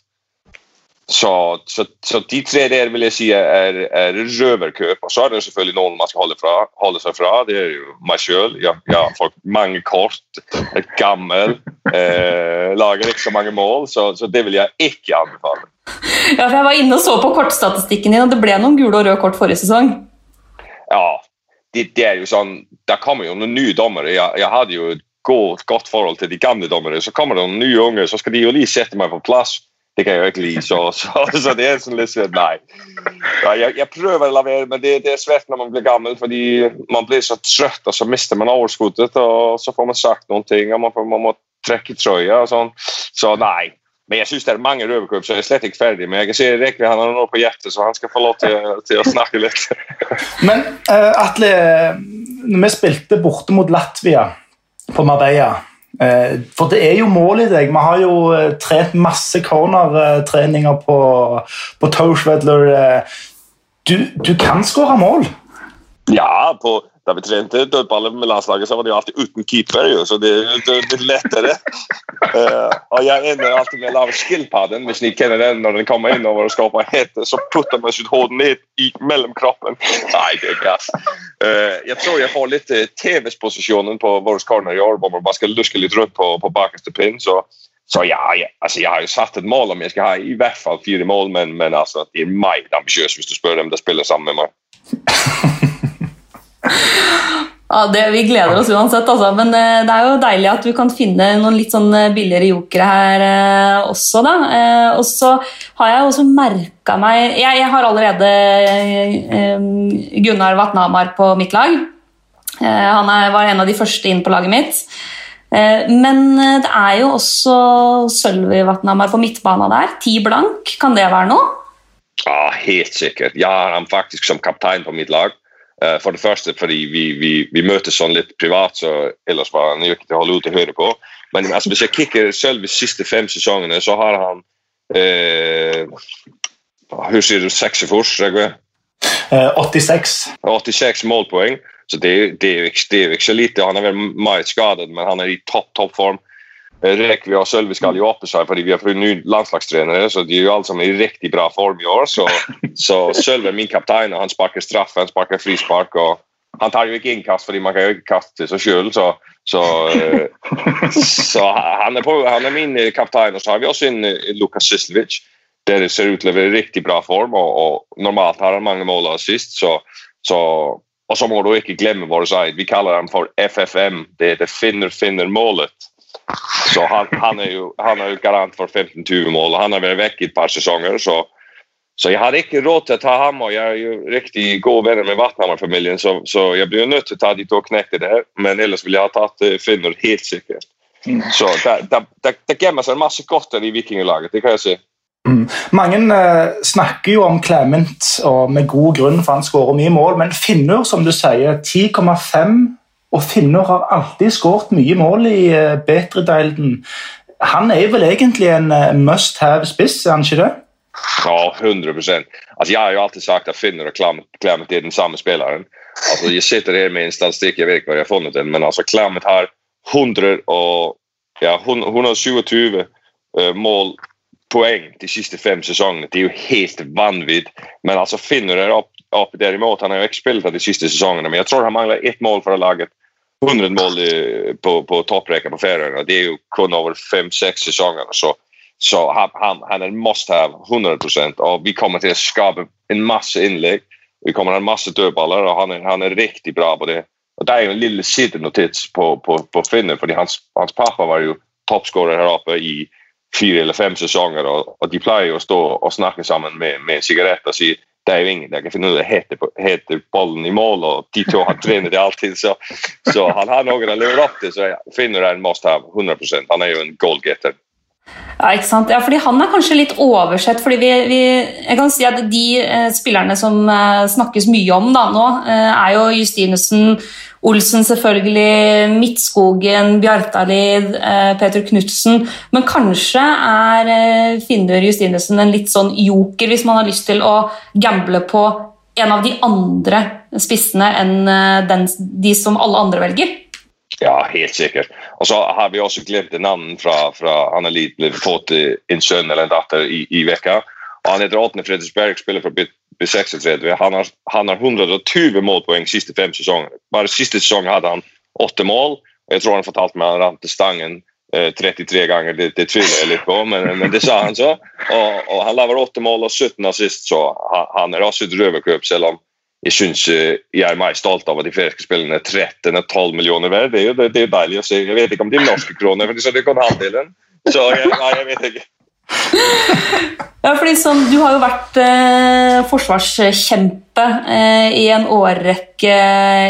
Så, så, så, de tre der vil jeg si er, er røverkøp. Og så er det selvfølgelig noen man skal holde, fra, holde seg fra. Det er jo meg sjøl. Ja, har mange kort, er gammel, eh, lager ikke så mange mål, så, så, det vil jeg ikke anbefale. Ja, for Jeg var inne og så på kortstatistikken din, og det ble noen gule og røde kort forrige sesong. Ja, det, det, er jo sånn, Der kommer jo noen nye dommere. Jeg, jeg hadde jo et godt, godt, forhold til de gamle dommere. Så kommer det noen nye unge, så skal de jo lige sette meg på plass. Det kan jeg jo ikke lide. Så, så, så, det er sånn litt sånn, nei. Ja, jeg, jeg, prøver å la være, men det, det, er svært når man blir gammel. fordi man blir så trøtt, og så mister man overskuddet. Og så får man sagt noen ting, og man, får, man må trekke trøya og sånn. Så nei. Men jeg syns det er mange røverkupp, så jeg er slett ikke ferdig. Men jeg kan se Rekvi han har noe på hjertet, så han skal få lov til, til å snakke litt. Men uh, Atle, når vi spilte borte mot Latvia på Marbella For det er jo mål i deg. Vi har jo uh, trent masse cornertreninger på, på Toshvedler. Du, du kan skåre mål. Ja, på, da vi trente dødballer med landslaget, så var det jo alltid uten keeper, jo, så det er litt lettere. Uh, og jeg ender alltid med skillpadden, hvis dere kjenner den når den kommer inn og skaper hete, så putter man sitt hode ned i mellom kroppen. Nei, det er gass. Uh, jeg tror jeg får litt uh, TV-posisjonen på vår corner i år, hvor man bare skal luske litt rundt på, på bakerste pinn. så så ja, jeg, altså jeg har jo satt et mål om jeg skal ha i hvert fall fire mål, men, men altså, det er meget ambisiøst hvis du spør dem som spiller sammen med meg. Ja, det, Vi gleder oss uansett, altså. Men eh, det er jo deilig at vi kan finne noen litt sånn eh, billigere jokere her eh, også. da. Eh, og så har jeg også merka meg jeg, jeg, har allerede eh, Gunnar Vatnamar på mitt lag. Eh, han er, var en av de første inn på laget mitt. men det er jo også Sølvi Vatnamar på midtbana der. Ti blank, kan det være noe? Ja, helt sikkert. Jeg har han faktisk som kaptein på mitt lag. Uh, for det første fordi vi, vi, vi, møtes sånn litt privat, så ellers var han jo ikke til å holde ut å høre på. Men altså, hvis jeg kikker selv de siste fem sesongene, så har han eh, Hvor sier du 46? Uh, 86. 86 målpoeng. Så det, det, er ikke, det er ikke så lite. Han er vel meget skadet, men han er i topp toppform. Rekvi og Sølvi skal oppe seg fordi vi har fått nye landslagstrenere. så De er jo alle sammen i riktig bra form i år. Så, så Sølvi er min kaptein, og han sparker straffe, han sparker frispark. og Han tar jo ikke innkast fordi man kan jo ikke kaste seg sjøl. Så, så, så, han, er på, han er min kaptein. Og så har vi også en Lukas Sislevic. Der ser ut til å være riktig bra form, og, og normalt har han mange mål og assist. Så, så, og så må du ikke glemme vår side. Vi kaller ham for FFM. Det er det finner-finner-målet. Så han, han, er jo, han, er jo, garant for 15-20 mål. Han har vært vekk i et par sesonger. Så, så, jeg hadde ikke råd til å ta ham, og jeg er jo riktig gode venner med Vatnhammer-familien, så, så, jeg blir nødt til å ta de to knekkene der. Men ellers ville jeg ha tatt uh, Finner helt sikkert. Mm. Så det gemmer seg masse godt i vikinglaget, det kan jeg si. Mm. Mange uh, snakker jo om Clement, og med god grunn, for han skårer mye mål. Men Finnur, som du sier, 10,5 og finner har alltid skåret mye mål i uh, Betredeilden. Han er vel egentlig en uh, must have-spiss, er han ikke det? Ja, 100% altså, Jeg har jo alltid sagt at Finner og Clement er den samme spilleren. Altså, jeg sitter her med en statistikk, jeg vet ikke hvor jeg har funnet den, men altså, Clement har 100 og, ja, 127 uh, poeng de siste fem sesongene. Det er jo helt vanvittig. Men altså, Finner er opp, opp derimot. Han har jo ikke spilt de siste sesongene, men jeg tror han mangler ett mål for å lage 100 mål på, på topprekken på Færøyene. Det er jo kun over fem-seks sesonger. Så, så han, han, er must have 100% og vi kommer til å skape en masse innlegg. Vi kommer til å ha masse dødballer, og han er, han er riktig bra på det. Og Det er jo en lille sidenotis på, på, på Finne, fordi hans, hans pappa var jo toppskårer her oppe i fire eller fem sesonger, og, og de pleier jo å stå og snakke sammen med, med en sigarett og si det er jo ingen jeg kan finne ut av heter, heter bollen i mål, og de to har trener det alltid. Så, så han har noen å leve opp til, så Finner er en must have 100% Han er jo en goalgetter. Ja, ikke sant? Ja, fordi Han er kanskje litt oversett. fordi vi, vi jeg kan si at De eh, spillerne som eh, snakkes mye om da nå, eh, er jo Justinussen, Olsen selvfølgelig, Midtskogen, Bjartalid, eh, Peter Knutsen. Men kanskje er eh, Finnur Justinesen en litt sånn joker hvis man har lyst til å gamble på en av de andre spissene enn eh, den, de som alle andre velger? Ja, helt sikkert. Og så har vi også glemt navn fra, fra Anneli ble fått en sønn eller en datter i, i han heter Åtne Fredriksberg, spiller for B36. Han har, han har 120 målpoeng siste fem sesonger. Bare siste sesong hadde han åtte mål. og Jeg tror han fortalte meg han ramte stangen eh, 33 ganger. Det, det tviler jeg litt på, men, men, det sa han så. Og, og Han lager åtte mål og 17 assist, så han, er også et røverklubb, selv om jeg syns eh, jeg er mer stolt av at de færøyske spillerne er 13 og 12 millioner verdt. Det er jo det, er deilig å se. Jeg vet ikke om de norske kroner, for så det kan halvdelen. Så jeg, nei, jeg vet ikke. Ja, fordi sånn, Du har jo vært eh, forsvarskjempe eh, i en årrekke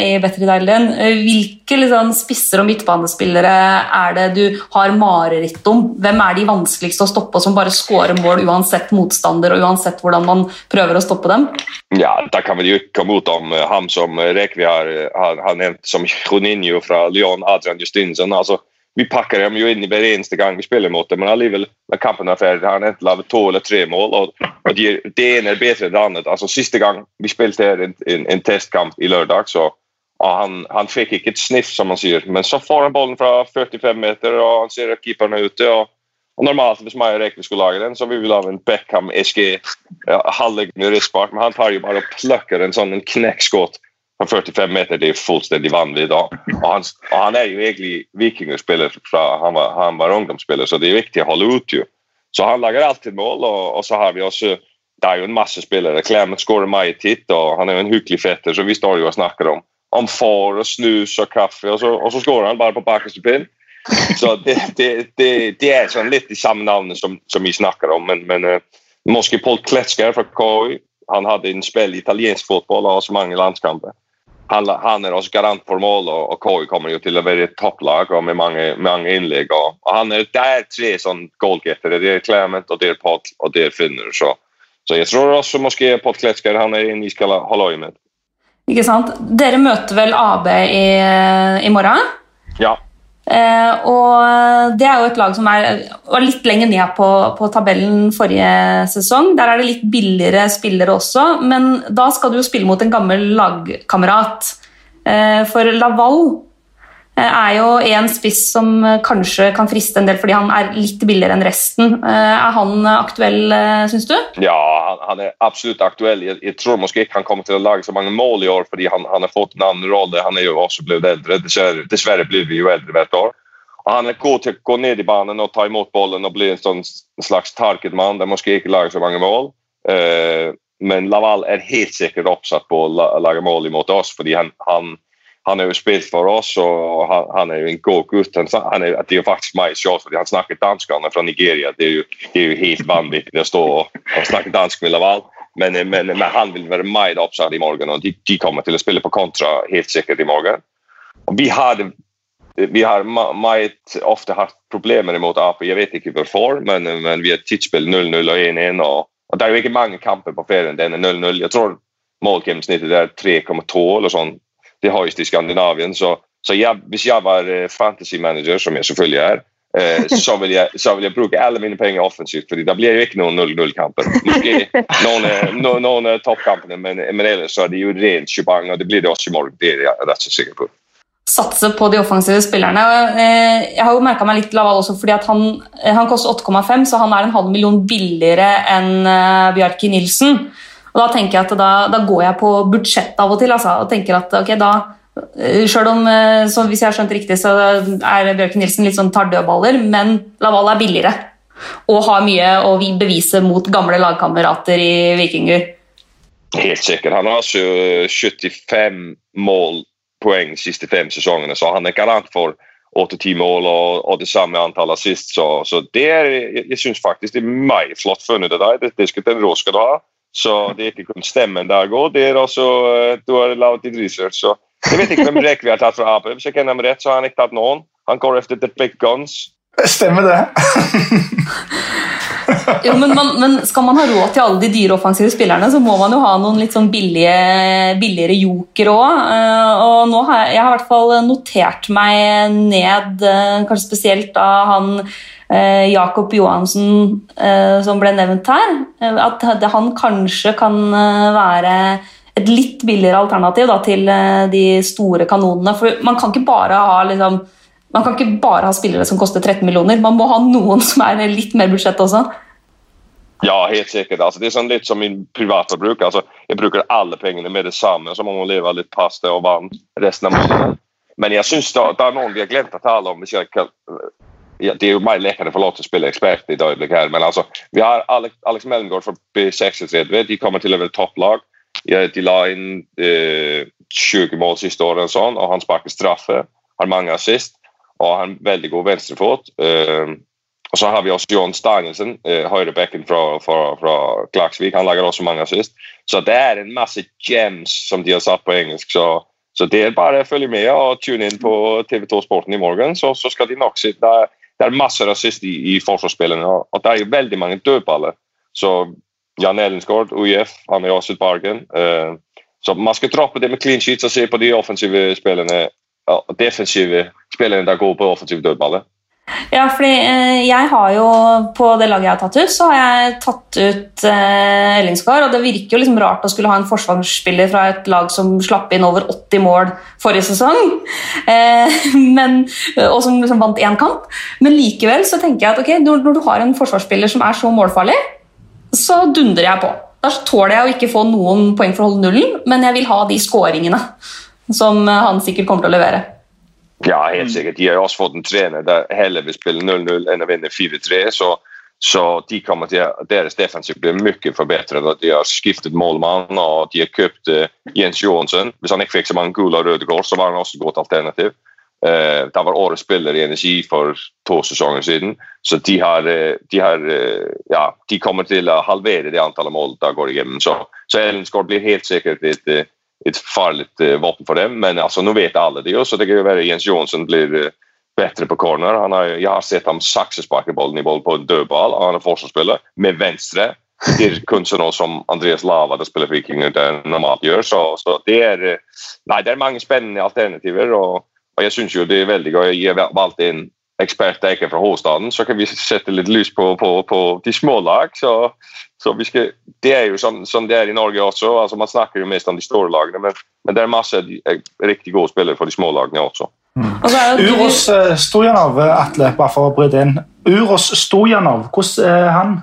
i Betterdalen. Hvilke liksom, spisser og midtbanespillere er det du har mareritt om? Hvem er de vanskeligste å stoppe, som bare scorer mål uansett motstander og uansett hvordan man prøver å stoppe dem? Ja, Da kan vi jo komme ut om uh, ham som Rekvi har, har, har nevnt som Juninho fra Lyon, Adrian Justinsen. altså vi pakker dem jo inn hver eneste gang vi spiller mot dem, men allikevel, når kampen er ferdig, har han enten laget to eller tre mål. og, og de, Det ene er bedre enn det andre. Altså, Siste gang vi spilte her en, en, en testkamp i lørdag, så han, han, fikk ikke et sniff, som man sier. Men så får han ballen fra 45 meter, og han ser at keeperen er ute. og, og Normalt, hvis meg og Rekvi skulle lage den, så ville ha en Beckham SG ja, med rispark, men han tar jo bare og plukker en sånn knekkskåt fra 45 meter det er fullstendig vanlig. Og han, og han er jo egentlig vikingspiller fra han var, han var ungdomsspiller, så det er viktig å holde ut. jo. Så han lager alltid mål, og, og, så har vi også det er jo en masse spillere. Clement skårer titt, og han er jo en hyggelig fetter, så vi står jo og snakker om, om får og snus og kaffe, og så, og så skårer han bare på bakerste pinn. Så det, det, det, det, er sånn litt de samme navnene som, som vi snakker om, men, men uh, Moskipol Kletsker fra KU han hadde en spill i italiensk fotball og også mange landskamper han, han, er også garant for mål, og, og KU kommer jo til å være et topplag og med mange, mange innlegg. Og, og, han er, Det er tre sånn goalgettere. Det er Clement, og det er Pott, og det er Finner. Så, så jeg tror også måske Pott Kletsker han er en vi skal holde øye med. Ikke sant? Dere møter vel AB i, i morgen? Ja. Eh, og det er jo et lag som er, var litt lenger ned på, på, tabellen forrige sesong. Der er det litt billigere spillere også, men da skal du jo spille mot en gammel lagkamerat. Eh, for Laval er jo en spiss som kanskje kan friste en del fordi han er litt billigere enn resten. Er han aktuell, syns du? Ja, han er absolutt aktuell. Jeg, tror kanskje ikke han kommer til å lage så mange mål i år fordi han, han har fått en annen rolle. Han er jo også blitt eldre. Dessverre, blir vi jo eldre hvert år. Og han er god til å gå ned i banen og ta imot ballen og bli en sånn slags target-mann. Det måske ikke lage så mange mål. Men Laval er helt sikkert oppsatt på å lage mål imot oss, fordi han, han, han har jo spilt for oss, og han, han er jo en god gutt. Han, er, det er jo faktisk meg selv, fordi han snakker dansk, han er fra Nigeria. Det er jo, det er jo helt vanvittig å stå og, og snakke dansk med Laval. Men, men, men, han vil være meget oppsatt i morgen, og de, de, kommer til å spille på kontra helt sikkert i morgen. Og vi hadde vi har meget ofte hatt problemer mot Ap. Jeg vet ikke hvorfor, men, men vi har tidsspill 0-0 og 1-1. Og, og, det er jo ikke mange kamper på ferien. Den er 0-0. Jeg tror målgjennomsnittet er 3,2 eller sånn. Det høyeste i Skandinavien. Så, så jeg, hvis jeg var eh, fantasy manager, som jeg selvfølgelig er, eh, så, vil jeg, så vil jeg bruke alle mine penger offensivt, for da blir det ikke noen 0-0-kamper. Noen, noen, noen toppkampene, men, men ellers så er det jo rent shubang, og det blir det også i morgen. Det er jeg rett og sikker på satse på de offensive spillerne. Eh, jeg har jo merka meg litt Laval også fordi han, eh, han, koster 8,5, så han er en halv million billigere enn Bjarki Nilsen. Og Da tenker jeg at da, da går jeg på budsjett av og til. Altså, og tenker at ok, da selv om, så Hvis jeg har skjønt riktig, så er Bjørken Nilsen litt sånn tar dødballer, men Laval er billigere. Og har mye å bevise mot gamle lagkamerater i Vikinger. Helt sikkert. Han har altså 75 målpoeng de siste fem sesongene, så han er garant for åtte-ti mål og, og, det samme antallet sist. Så, så det er, jeg, syns faktisk det er meget flott funnet av deg. Det, det skal, den råd skal du ha. Så det er ikke kun stemmen der går, det er også uh, du har laget ditt research. Så jeg vet ikke hvem rekk vi har tatt fra Ap. Hvis jeg kjenner ham rett, så har han ikke tatt noen. Han går efter the big guns. Stemmer det. jo, men, man, men, skal man ha råd til alle de dyre offensive spillerne, så må man jo ha noen litt sånn billige, billigere joker òg. Uh, og nå har jeg, jeg har i hvert fall notert meg ned, uh, kanskje spesielt da han uh, Jakob Johansen som ble nevnt her, at han kanskje kan være et litt billigere alternativ da, til de store kanonene. For man kan ikke bare ha liksom, man kan ikke bare ha spillere som koster 13 millioner. Man må ha noen som er litt mer budsjett også. Ja, helt sikkert. Altså, det er sånn litt som min privatforbruk. Altså, jeg bruker alle pengene med det samme, så man må leve litt pasta og vann resten av måneden. Men jeg syns det, det, er noen vi har glemt å tale om. Kan, ja, det er jo meg lekende for lov til å spille ekspert i her, men altså, vi har Alex, Alex Mellomgård fra B36. De kommer til å være topplag. De la inn eh, 20 mål siste året, sånn, og han sparker straffe. Har mange assist og har en veldig god venstrefot. Uh, og så har vi også John Stangelsen, uh, høyrebekken fra, fra, fra, Klaksvik. Han lager også mange assist. Så det er en masse gems som de har satt på engelsk. Så, så det er bare å følge med og tune inn på TV2 Sporten i morgen, så, så skal de nok se. Det er, masse assist i, i forsvarsspillene, og det er jo veldig mange dødballer. Så Jan Ellensgaard, UiF, han er også et bargain. Uh, så man skal droppe det med clean sheets og se på de offensive spillene defensive spillene der går på offensiv dødballe? Ja, fordi eh, jeg har jo På det laget jeg har tatt ut, så har jeg tatt ut eh, Ellingsgaard. Og det virker jo liksom rart å skulle ha en forsvarsspiller fra et lag som slapp inn over 80 mål forrige sesong, eh, men, og som liksom vant én kamp. Men likevel så tenker jeg at okay, når, når, du har en forsvarsspiller som er så målfarlig, så dundrer jeg på. Da tåler jeg å ikke få noen poeng for å holde nullen, men jeg vil ha de skåringene som han sikkert kommer til å levere. Ja, helt sikkert. De har jo også fått en trener der heller vil spille 0-0 enn å vinne 4-3. Så, så de kommer til, deres defensiv blir mye forbedret. De har skiftet målmann og de har kjøpt uh, Jens Johansen. Hvis han ikke fikk så mange gule og røde kort, så var han også et godt alternativ. Uh, det var årets spiller i NSI for to sesonger siden. Så de, har, uh, de, har, ja, de kommer til å halvere det antallet mål der går igjennom. Så, så Ellensgaard blir helt sikkert et et farlig våpen vapen for dem. Men altså, nå vet alle det jo, så det kan jo være Jens Johansson blir uh, bedre på corner. Har, jeg har sett ham saksesparke ballen i boll på en dødball, og han er forsvarsspiller med venstre. Det er kun sånn som Andreas Lava det spiller Vikinger der normalt gjør. Så, så, det, er, eh, nei, det er mange spennende alternativer. og, og jeg syns det er veldig gøy. Jeg valgt inn eksperter ikke fra hovedstaden, så kan vi sette litt lys på, på, på de små lag. Så så vi skal, det er jo som, sånn, det er i Norge også. altså Man snakker jo mest om de store lagene, men, men det er masse de, riktig gode spillere for de små lagene også. Mm. Uros uh, Stojanov, Atle, bare for å bryte inn. Uros Stojanov, hvordan er han?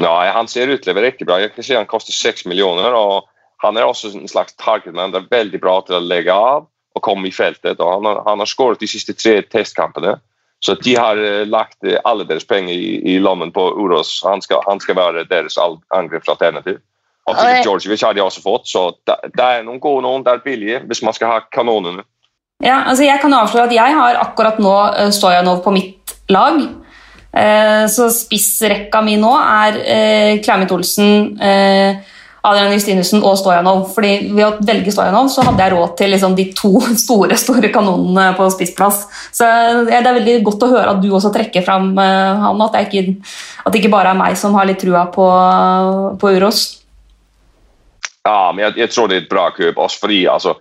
Ja, han ser ut til å være riktig bra. Jeg kan si Han koster seks millioner. og Han er også en slags targetman. Det er veldig bra til å legge av og komme i feltet. og Han har, han har skåret de siste tre testkampene. Så de har uh, lagt uh, alle deres penger i, i lommen på Uros. Han skal, han skal være deres angrepsalternativ. Og Filip Georgievic har de også fått, så det, er noen gode noen, det er billige hvis man skal ha kanonene. Ja, altså Jeg kan avsløre at jeg har akkurat nå uh, Stojanov på mitt lag. Så spissrekka mi nå er Clement Olsen, Adrian Justinussen og Stojanov. fordi Ved å velge Stojanov så hadde jeg råd til liksom de to store store kanonene på spissplass. Så Det er veldig godt å høre at du også trekker fram uh, han, at det, ikke, at det ikke bare er meg som har litt trua på, på Uros. Ja, men jeg, jeg, tror det er et bra kjøp, også fordi altså,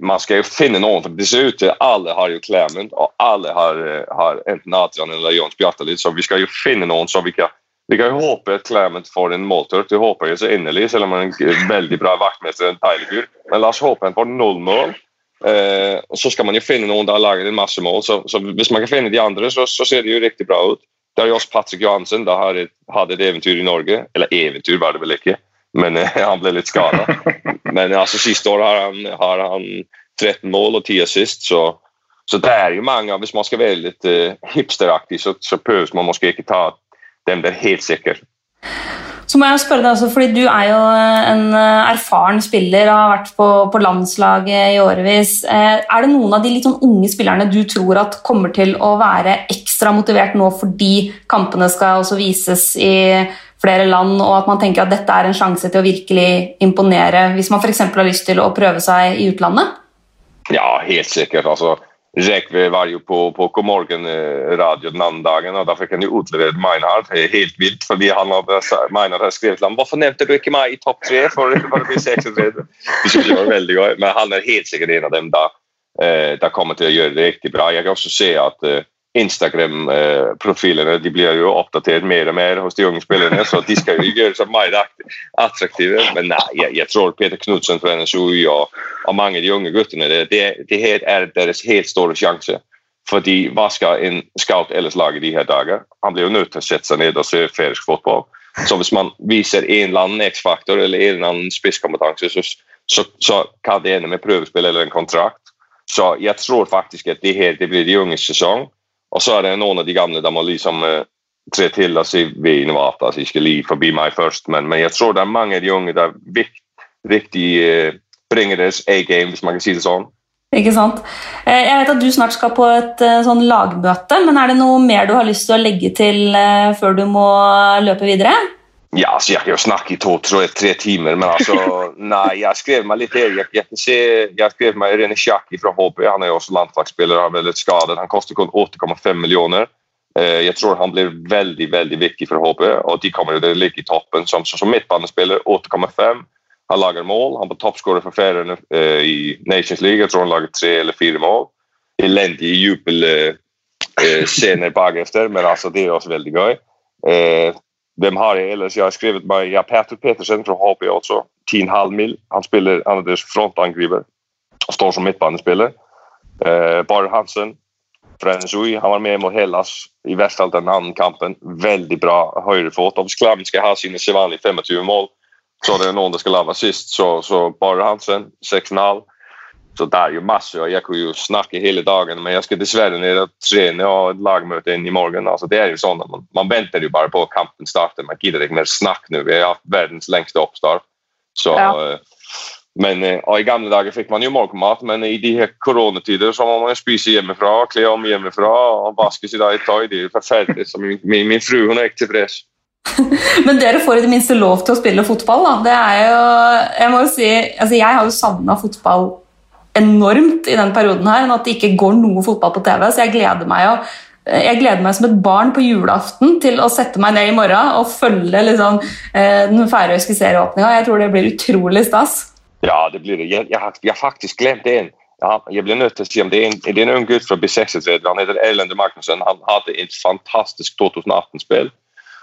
man skal jo finne noen. for Det ser ut til alle har jo Clement, og alle har, har enten Adrian eller Jons Bjartalid, så vi skal jo finne noen så vi kan vi kan jo håpe at Clement får en måltørt. Det håper jeg så inderlig, selv om han er en veldig bra vaktmester. en deilig. Men la oss håpe han får null mål. Eh, Så skal man jo finne noen der har laget en masse mål. Så, så, hvis man kan finne de andre, så, så ser det jo riktig bra ut. Det er jo også Patrick Johansen. Da hadde et eventyr i Norge. Eller eventyr var det vel ikke, men eh, han ble litt skada. Men altså, siste år har han, har han 13 mål og 10 assist. så så det er jo mange, Hvis man skal være litt uh, hipsteraktig, så, så behøver man kanskje ikke ta den blir helt sikker. Så må jeg spørre deg også, fordi Du er jo en eh, erfaren spiller og har vært på, på landslaget i årevis. Eh, er det noen av de litt sånn unge spillerne du tror at kommer til å være ekstra motivert nå fordi kampene skal også vises i flere land, og at man tenker at dette er en sjanse til å virkelig imponere hvis man f.eks. har lyst til å prøve seg i utlandet? Ja, helt sikkert. altså Rekve var jo på, på Gomorgen eh, radio den andre dagen, og da fikk han jo utlevert Meinhard. Helt vilt, fordi han hadde, Meinhard hadde skrevet til ham hvorfor nevnte du ikke meg i topp tre. For, for det 36. Det var veldig gøy, men han er helt sikkert en av dem da, eh, da kommer til å gjøre det riktig bra. Jeg kan også se at eh, Instagram-profilene de blir jo oppdatert mer og mer hos de unge spillerne, så de skal jo gjøre seg mer attraktive. Men nei, jeg, jeg tror Peter Knutsen fra NSU og, og, mange av de unge guttene det, det, her er deres helt store sjanse. Fordi hva skal en scout ellers lage de her dager? Han blir jo nødt til å sette seg ned og se ferisk fotball. Så hvis man viser en eller annen X-faktor eller en eller annen spisskompetanse, så, så, så kan det ende med prøvespill eller en kontrakt. Så jeg tror faktisk at det her det blir de unges sesong. Og så er det noen av de gamle der må liksom uh, tre til og si vi innovater, altså ikke li forbi meg først. Men, men, jeg tror det er mange av de unge der riktig uh, bringer deres A-game, hvis man kan si det sånn. Ikke sant. Eh, jeg vet at du snart skal på et sånn lagmøte, men er det noe mer du har lyst til å legge til før du må løpe videre? Ja, altså jeg kan jo snakke i to, tre, tre timer, men altså Nei, jeg skrev meg litt her. Jeg, jeg, se, jeg skrev meg René Sjaki fra HB. Han er jo også landslagsspiller og er veldig skadet. Han koster kun 8,5 millioner. Eh, jeg tror han blir veldig veldig viktig for HB, og de kommer til å ligge i toppen som, som midtbanespiller. 8,5. Han lager mål. Han var toppskårer for Færøyene eh, i Nations League. Jeg tror han lager tre eller fire mål. Elendige jubelscener eh, bakefter, men altså, det er også veldig gøy. Eh, hvem har jeg ellers? Jeg har skrevet meg ja, Peter Petersen fra HP også. 10,5 mil. Han spiller han er deres frontangriper står som midtbanespiller. Eh, Bare Hansen fra NSUI. Han var med mot Hellas i Vestfold den andre kampen. Veldig bra høyrefot. Om Sklavn skal ha sine vanlige 25 mål, så det er noen som skal lage sist. Så, så Bare Hansen 6,5. Så det er jo masse, og jeg kunne jo snakke hele dagen, men jeg skal dessverre ned og trene og et lagmøte inn i morgen. Altså, det er jo sånn man, man, venter jo bare på at kampen starter. Man gidder ikke mer snakk nå. Vi har hatt verdens lengste oppstart. Så, ja. Eh, men, eh, og I gamle dager fikk man jo morgenmat, men i de her koronatider så må man spise hjemmefra, kle om hjemmefra og vaske sitt eget tøy. Det er jo forferdelig. Så min, min, min fru hun er ikke tilfreds. Men dere får i det minste lov til å spille fotball. da. Det er jo, Jeg må jo si, altså jeg har jo savna fotball enormt i den perioden her, enn at det ikke går noe fotball på TV. Så jeg gleder meg jo jeg gleder meg som et barn på julaften til å sette meg ned i morgen og følge liksom, eh, den færøyske serieåpninga. Jeg tror det blir utrolig stas. Ja, det blir det. Jeg, jeg, har, jeg har faktisk glemt en. Jeg blir nødt til å si om det er en, det er en ung gutt fra B36. Han heter Erlend Magnussen. Han hadde et fantastisk 2018-spill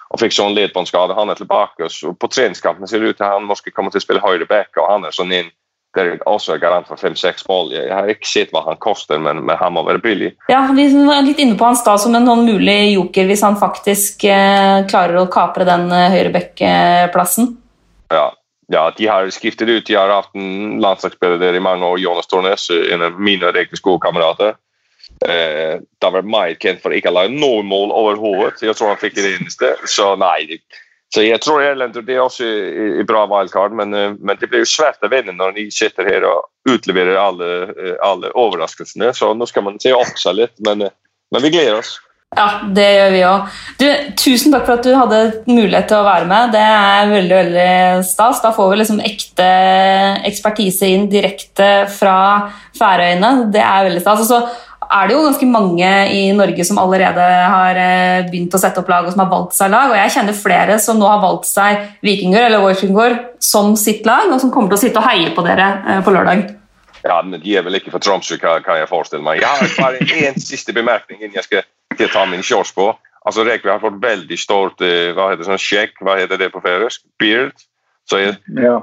og fikk sånn ledbåndskade. Han er tilbake. På treningskampen ser det ut til at han måske komme til å spille høyre back. og han er sånn en det er også garant for fem-seks mål. Jeg har ikke sett hva han koster, men, men, han må være billig. Ja, Vi var litt inne på hans da som en mulig joker hvis han faktisk eh, klarer å kapre den eh, høyrebekkplassen. Ja. ja, de har skiftet ut. De har hatt en landslagsspiller der i mange år, Jonas Tornes, en av mine riktig gode kamerater. Eh, da var meget kjent for ikke å lage noen mål overhodet. Jeg tror han fikk det eneste. Så nei, så jeg tror Irland det er også i bra wildcard, men, eh, men, det blir jo svært å vinne når de sitter her og utleverer alle, eh, alle overraskelsene. Så nå skal man se opp seg litt, men, eh, men vi gleder oss. Ja, det gjør vi òg. Tusen takk for at du hadde mulighet til å være med. Det er veldig veldig stas. Da får vi liksom ekte ekspertise inn direkte fra Færøyene. Det er veldig stas. Og så er det jo ganske mange i Norge som allerede har eh, begynt å sette opp lag og som har valgt seg lag. Og jeg kjenner flere som nå har valgt seg Vikingur eller Wolfingor som sitt lag, og som kommer til å sitte og heie på dere eh, på lørdag. Ja, men De er vel ikke fra Tromsø, kan, jeg forestille meg. Jeg har bare en siste bemerkning innen jeg skal, skal ta min shorts på. Altså, Rekvi har fått veldig stort eh, hva heter det, sånn sjekk, hva heter det på færøysk? Beard. Så jeg, ja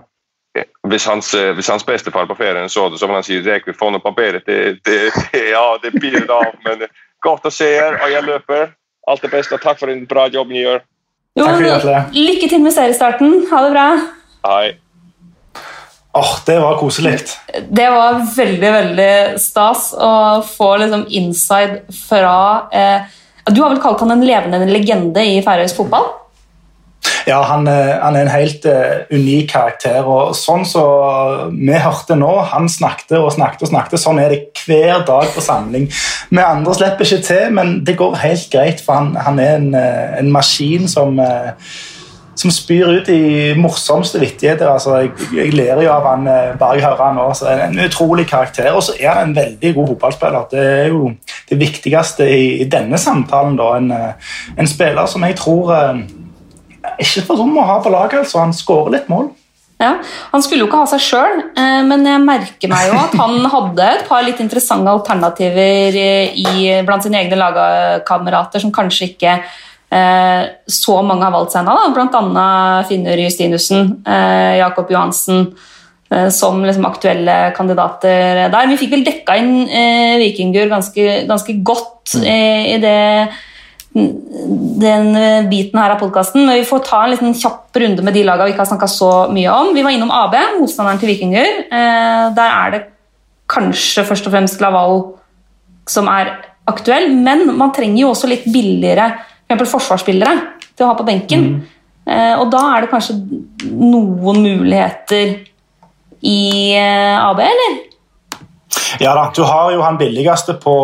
hvis hans, eh, hvis hans bestefar på ferien så det, så vil han si Rek, vi får noe papiret. Det, det, det, ja, det blir det av. Men godt å se dere, og jeg løper. Alt det beste. Takk for en bra jobb dere gjør. Jo, lykke til med seriestarten. Ha det bra. Hei. Åh, oh, Det var koselig. Det var veldig veldig stas å få liksom inside fra eh, Du har vel kalt han en levende legende i færøysk fotball? Ja, han, eh, han, er en helt uh, unik karakter. og Sånn som vi hørte nå, han snakket og snakket og snakket. Sånn er det hver dag på samling. Vi andre slipper ikke til, men det går helt greit, for han, han er en, uh, en, maskin som uh, som spyr ut de morsomste vittigheter. Altså, jeg, jeg ler jo av han bare jeg hører han nå. Så en utrolig karakter. Og så er han en veldig god fotballspiller. Det er jo det viktigste i, i denne samtalen. Da. En, en, spiller som jeg tror ikke for dum å ha på laget. Altså. Han skårer litt mål. Ja, Han skulle jo ikke ha seg sjøl, eh, men jeg merker meg jo at han hadde et par litt interessante alternativer i, blant sine egne lagkamerater som kanskje ikke eh, så mange har valgt seg ennå. Bl.a. Finnur Justinussen, eh, Jakob Johansen eh, som liksom aktuelle kandidater der. Vi fikk vel dekka inn eh, Vikingur ganske, ganske godt mm. eh, i det den eh, biten her av podkasten. Men vi får ta en liten kjapp runde med de lagene vi ikke har snakka så mye om. Vi var innom AB, motstanderen til Vikinger. Eh, der er det kanskje først og fremst Laval som er aktuell, men man trenger jo også litt billigere for forsvarsspillere til å ha på benken. Mm. Eh, og da er det kanskje noen muligheter i AB, eller? Ja da, du har jo han billigste på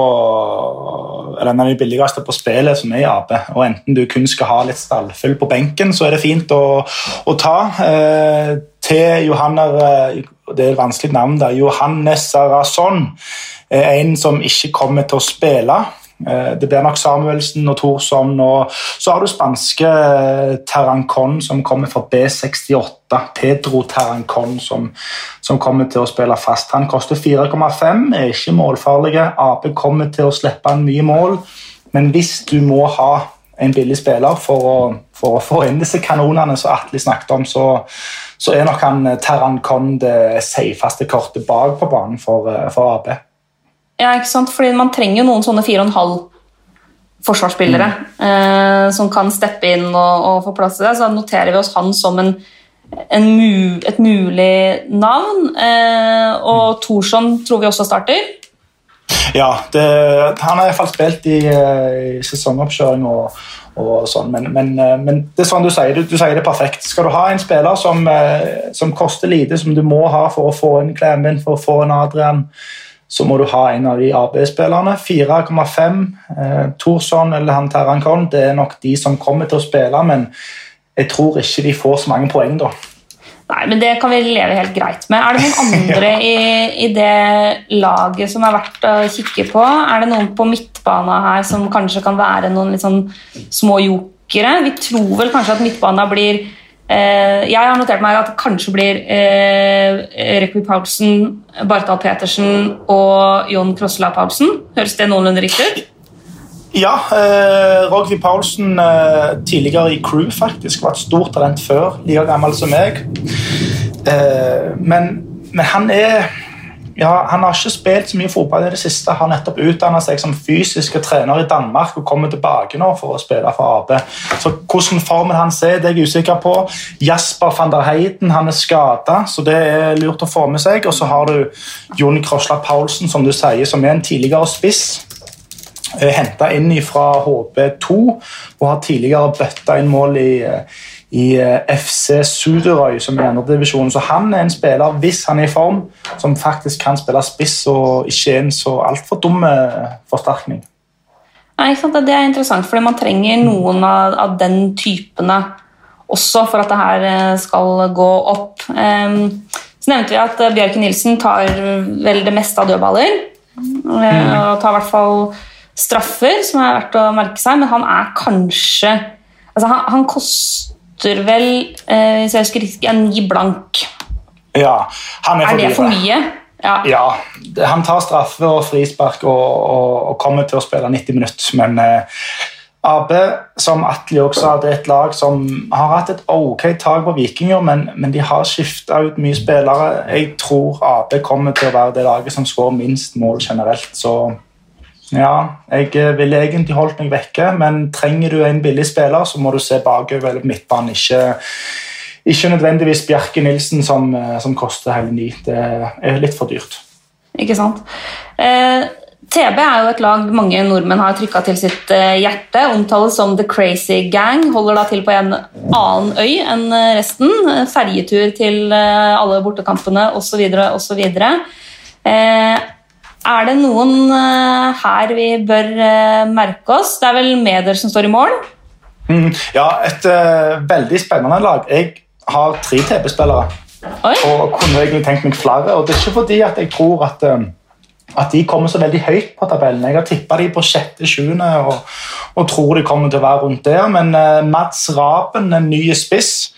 eller den billigste på spillet, som er i AB. Og enten du kun skal ha litt stallfull på benken, så er det fint å, å ta. Eh, til Johanner eh, Det er et vanskelig navn der. Johannes Sarasson en som ikke kommer til å spille. Eh, det blir nok Samuelsen og Thorsson. Og så har du spanske eh, Terrancon, som kommer fra B68. Pedro Terrancon, som, som, kommer til å spille fast. Han koster 4,5, er ikke målfarlige. Ap kommer til å slippe en mye mål, men hvis du må ha en billig spiller for å, for å få inn disse kanonene som Atle snakket om, så, så er nok han Terrancon det safeste kortet bak på banen for, for Ap. Ja, ikke sant? Fordi man trenger jo noen sånne fire og en halv forsvarsspillere mm. eh, som kan steppe inn og, og, få plass til det. Så da noterer vi oss han som en, en mu, et mulig navn. Eh, og mm. Thorsson tror vi også starter. Ja, det, han har iallfall spilt i, eh, i sesongoppkjøring og, og sånn, men, men, eh, men, det er sånn du sier, du, du, sier det perfekt. Skal du ha en spiller som, eh, som koster lite, som du må ha for å få en Klemmen, for å få en Adrian så må du ha en av de AB-spillerne. 4,5. Eh, Thorsson eller han Terrancon det er nok de som kommer til å spille, men jeg tror ikke de får så mange poeng da. Nei, men det kan vi leve helt greit med. Er det noen andre ja. i, i, det laget som er verdt å kikke på? Er det noen på midtbana her som kanskje kan være noen litt sånn små jokere? Vi tror vel kanskje at midtbana blir jeg har notert meg at det kanskje blir eh, Rekvi Paulsen, Barthal Petersen og Jon Krossela Paulsen. Høres det noenlunde riktig ut? Ja. Eh, Rogvi Paulsen, eh, tidligere i Crew, faktisk, var et stort talent før. Like gammel som meg. Eh, men, men han er ja, Han har ikke spilt så mye fotball i det siste. Har nettopp utdannet seg som fysisk trener i Danmark og kommer tilbake nå for å spille for AB. Så Hvordan formen hans er, det er jeg usikker på. Jasper van der Heiden han er skada, så det er lurt å få med seg. Og så har du Jon Krosla Paulsen, som du sier, som er en tidligere spiss. Eh, Henta inn fra HB2 og har tidligere bøtta inn mål i eh, i eh, FC Suderøy, som er andredivisjon. Så han er en spiller, hvis han er i form, som faktisk kan spille spiss og ikke en så altfor dum eh, forsterkning. Nei, Det er interessant, fordi man trenger noen av, av, den typene også for at det her eh, skal gå opp. Um, så nevnte vi at Bjørke Nilsen tar vel det meste av dødballer. Mm. Og tar i hvert fall straffer, som er verdt å merke seg, men han er kanskje altså han, han koster koster vel eh, hvis jeg husker riktig, en ni blank. Ja, han er, er det for mye? Ja. ja. Han tar straffe og frispark og, og, og, kommer til å spille 90 minutter, men eh, AB, som Atli også hadde et lag som har hatt et ok tak på Vikinger, men, men de har skifta ut mye spillere. Jeg tror AB kommer til å være det laget som skårer minst mål generelt. så ja, jeg eh, ville egentlig holdt meg vekke, men trenger du en billig spiller, så må du se bakover eller midtbanen. Ikke, ikke nødvendigvis Bjerke Nilsen, som, eh, som koster hele ni. Det er litt for dyrt. Ikke sant. Eh, TB er jo et lag mange nordmenn har trykka til sitt eh, hjerte. Omtales som The Crazy Gang. Holder da til på en annen øy enn resten. Ferjetur til alle bortekampene osv. osv. Eh, er det noen eh, her vi bør eh, merke oss? Det er vel Meder som står i mål? Mm, ja, et uh, veldig spennende lag. Jeg har tre TB-spillere. Og kunne egentlig tenkt meg flere. Og det er ikke fordi at jeg tror at, at de kommer så veldig høyt på tabellen. Jeg har tippa de på sjette, sjuende og, og tror de kommer til å være rundt der. Men uh, Mats Raben, den nye spiss,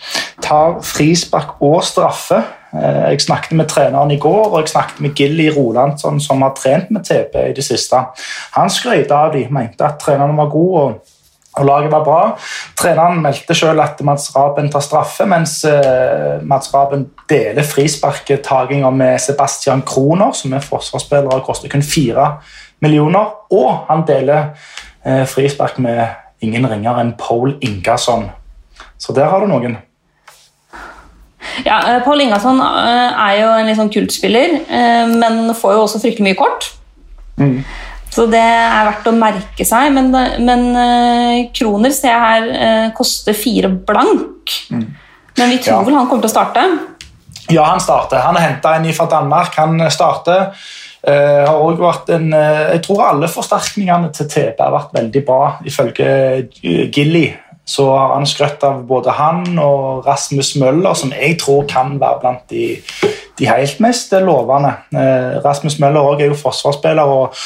tar frispark og straffe. Uh, jeg snakket med treneren i går, og jeg snakket med Gilly Rolandsson, som har trent med TB i det siste. Han skrøt av de, mente at treneren var god. og og Laget var bra. Treneren meldte selv at Mats Raben tar straffe, mens uh, Mats Raben deler frisparketaginga med Sebastian Kroner, som er forsvarsspiller og koster kun fire millioner. Og han deler uh, frispark med ingen ringere enn Paul Ingasson. Så der har du noen. Ja, eh, Paul Ingasson eh, er jo en litt sånn kultspiller, eh, men får jo også fryktelig mye kort. Mm. Så det er verdt å merke seg. Men, men Kroner ser jeg her koster fire blank. Men vi tror Ja. vel han kommer til å starte. Ja, han starter. Han er henta inn fra Danmark. Han starter. Uh, har også vært en, uh, jeg tror alle forsterkningene til TB har vært veldig bra, ifølge Gilly. Så han skrøtt av både han og Rasmus Møller, som jeg tror kan være blant de, de helt mest lovende. Eh, Rasmus Møller er jo forsvarsspiller og,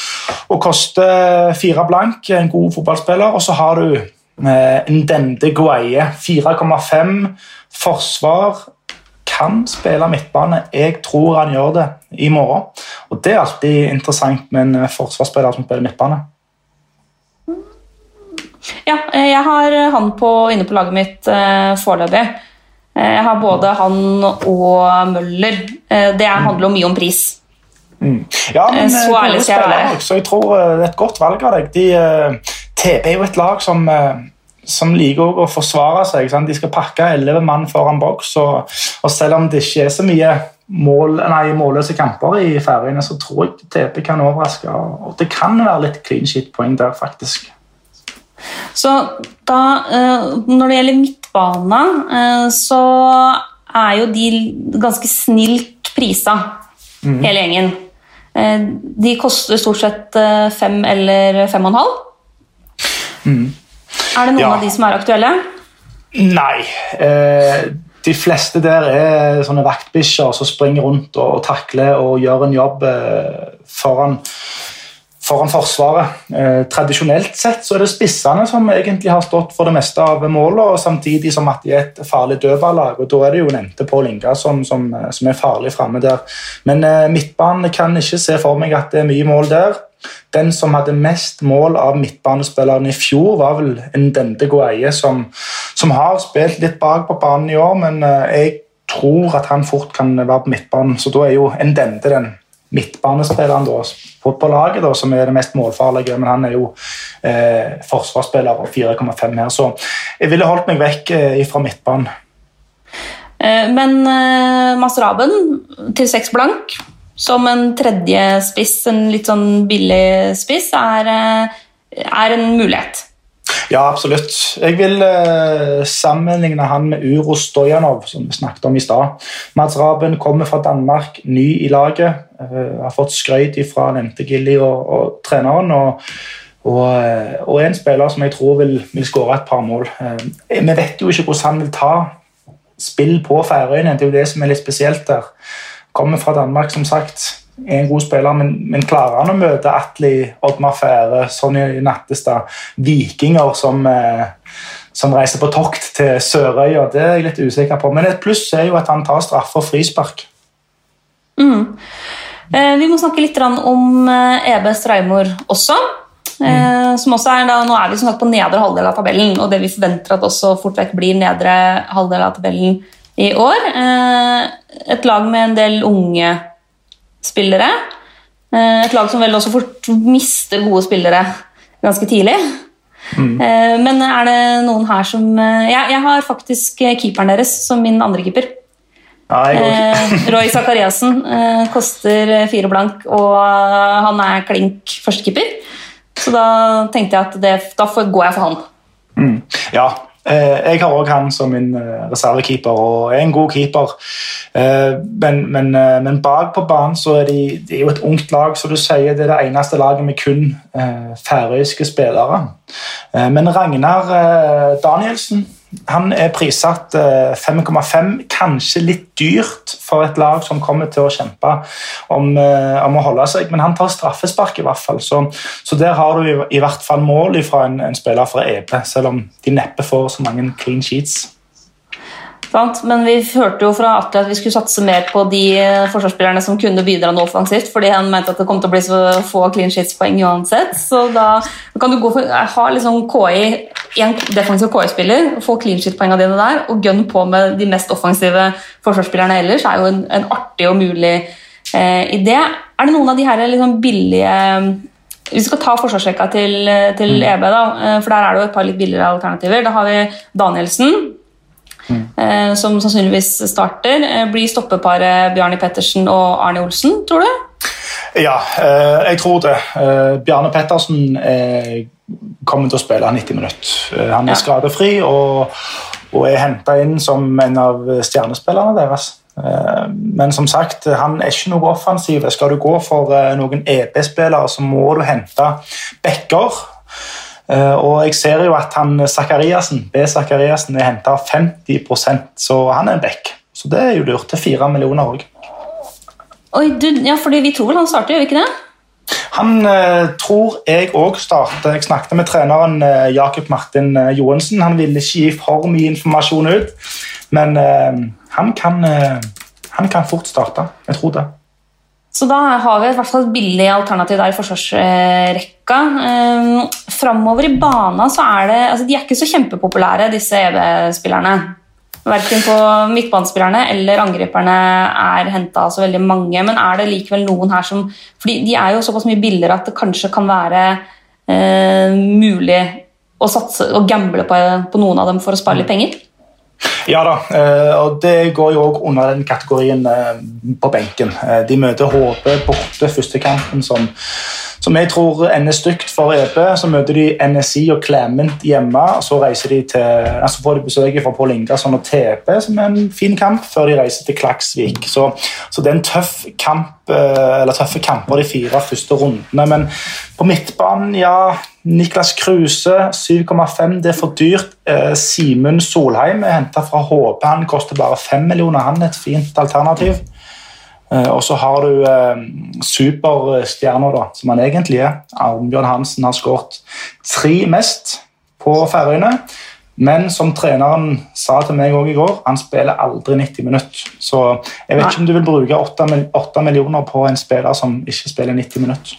og koster fire blank. En god fotballspiller. Og så har du eh, Ndende Guaye, 4,5 forsvar kan spille midtbane. Jeg tror han gjør det i morgen. Og Det er alltid interessant med en eh, forsvarsspiller som spiller midtbane. Ja, eh, jeg har han på, inne på laget mitt eh, foreløpig. Eh, Jeg har både han og Møller. Eh, Det er- handler mye om pris. Ja, men Eh, så eh, ærlig skal jeg være. Så jeg tror eh, det er et godt valg av deg. De, eh, TB er jo et lag som, eh, som liker å forsvare seg. Sant? De skal pakke elleve mann foran boks. Og, og selv om det ikke er så mye mål, nei, målløse kamper i Færøyene, så tror jeg TB kan overraske. Og det kan være litt clean shit-poeng der, faktisk. Så da, eh, når det gjelder midtbane, eh, så er jo de ganske snilt prisa, hele gjengen. Eh, De koster stort sett fem eller fem og en halv. Er det noen Ja. av de som er aktuelle? Nei. Eh, de fleste der er sånne vaktbikkjer som springer rundt og, og takler og gjør en jobb eh, foran, foran Forsvaret. Eh, tradisjonelt sett så er det spissene som egentlig har stått for det meste av målene, samtidig som at de er et farlig dødballag. og Da er det jo nevnte Pål Inga som, som, som er farlig framme der. Men eh, midtbanen kan ikke se for meg at det er mye mål der. Den som hadde mest mål av midtbanespillerne i fjor, var vel Ndende Goeie, som, som har spilt litt bak på banen i år, men eh, jeg tror at han fort kan være på midtbanen. Så da er jo Ndende den midtbanespilleren da, på, på laget da, som er det mest målfarlige, men han er jo eh, forsvarsspiller og 4,5 her, så jeg ville holdt meg vekk eh, fra midtbanen. Eh, Men eh, Masraben til seks blank, som en tredje spiss, en litt sånn billig spiss, er, eh, er en mulighet. Ja, absolutt. Jeg vil eh, sammenligne han med Uro Stojanov, som vi snakket om i stad. Mads Raben kommer fra Danmark, ny i laget. eh, har fått skrøyt fra nevnte Gilly og, og treneren. Og, og, eh, og en spiller som jeg tror vil, vil skåre et par mål. Eh, vi vet jo ikke hvordan han vil ta spill på Færøyene. Det er jo det som er litt spesielt der. Kommer fra Danmark, som sagt. Er en god spiller, men, men klarer han å møte Atli, Oddmar Fære, Sonny Nattestad, vikinger som, eh, som reiser på tokt til Sørøya? Det er jeg litt usikker på. Men et pluss er jo at han tar straffe og frispark. Eh, Vi må snakke litt om eh, EB Streimor også. Eh, Som også er da, nå er vi som sagt på nedre halvdel av tabellen, og det vi forventer at også fort vekk blir nedre halvdel av tabellen i år. Eh, Et lag med en del unge spillere. Eh, Et lag som vel også fort mister gode spillere ganske tidlig. Mm. Men er det noen her som eh, Jeg, jeg har faktisk eh, keeperen deres som min andre keeper. Ja. Eh, Roy Zakariassen eh, koster fire blank, og eh, han er klink førstekeeper. Så da tenkte jeg at det, da går jeg for han. Ja, eh, jeg har òg han som min eh, reservekeeper, og er en god keeper. Eh, men, men, eh, men bak på banen så er de, de er jo et ungt lag, så du sier det er det eneste laget med kun eh, færøyske spillere. Eh, men Ragnar eh, Danielsen han er prissatt eh, 5,5, kanskje litt dyrt for et lag som kommer til å kjempe om, eh, om å holde seg, men han tar straffespark i hvert fall. Så, så der har du i, i hvert fall mål fra en, en spiller fra EP, selv om de neppe får så mange clean sheets. Men vi hørte jo fra Atle at vi skulle satse mer på de eh, forsvarsspillerne som kunne bidra noe offensivt, fordi han mente at det kom til å bli så få clean sheets-poeng uansett. Så da kan du gå for, ha liksom KI, en defensiv KI-spiller, få clean sheet-poengene dine der, og gønn på med de mest offensive forsvarsspillerne ellers, er jo en, en artig og mulig eh, idé. Er det noen av de her liksom billige vi skal ta forsvarsrekka til, til EB, da, eh, for der er det jo et par litt billigere alternativer. Da har vi Danielsen, eh, som sannsynligvis starter. Eh, Blir stoppeparet Bjarni Pettersen og Arne Olsen, tror du? Ja, eh, jeg tror det. Eh, Bjarne Pettersen kommer til å spille 90 minutter. Han er skadefri og, er henta inn som en av stjernespillerne deres. Men som sagt, han er ikke noe offensiv. Skal du gå for noen EB-spillere, så må du hente backer. Eh, Og jeg ser jo at han Zakariassen, B. Zakariassen er henta 50% så han er en back. Så det er jo lurt til fire millioner òg. Oi, du, ja, fordi Vi tror vel han starter, gjør vi ikke det? Han eh, tror jeg òg starter. Jeg snakket med treneren eh, Jakob Martin eh, Johansen. Han ville ikke gi for mye informasjon ut, men eh, han, kan, eh, han kan fort starte. Jeg tror det. Så da har vi i hvert fall et billig alternativ der i forsvarsrekka. Um, Framover i bana så er det altså De er ikke så kjempepopulære, disse EV-spillerne. Verken på midtbanespillerne eller angriperne er henta så veldig mange. Men er det likevel noen her som fordi de er jo såpass mye billigere at det kanskje kan være eh, mulig å satse og gamble på, på noen av dem for å spare litt penger? Ja da, eh, og det går jo òg under den kategorien eh, på benken. Eh, De møter HB borte første kampen, som, som jeg tror ender stygt for EP. Så møter de NSI og Clement hjemme, og så reiser de til, altså får de besøk fra Pål Ingasson og TP, som er en fin kamp, før de reiser til Klaksvik. Så, så det er en tøff kamp, eh, eller tøffe kamper de fire første rundene. Men på midtbanen, ja Niklas Kruse, 7,5. Det er for dyrt. Eh, Simen Solheim er henta fra HP. Han koster bare 5 millioner. Han er et fint alternativ. Eh, og så har du eh, superstjerner, da, som han egentlig er. Arnbjørn Hansen har skåret tre mest på Færøyene. Men som treneren sa til meg også i går, han spiller aldri 90 minutter. Så jeg vet Nei. ikke om du vil bruke 8, millioner på en spiller som ikke spiller 90 minutter.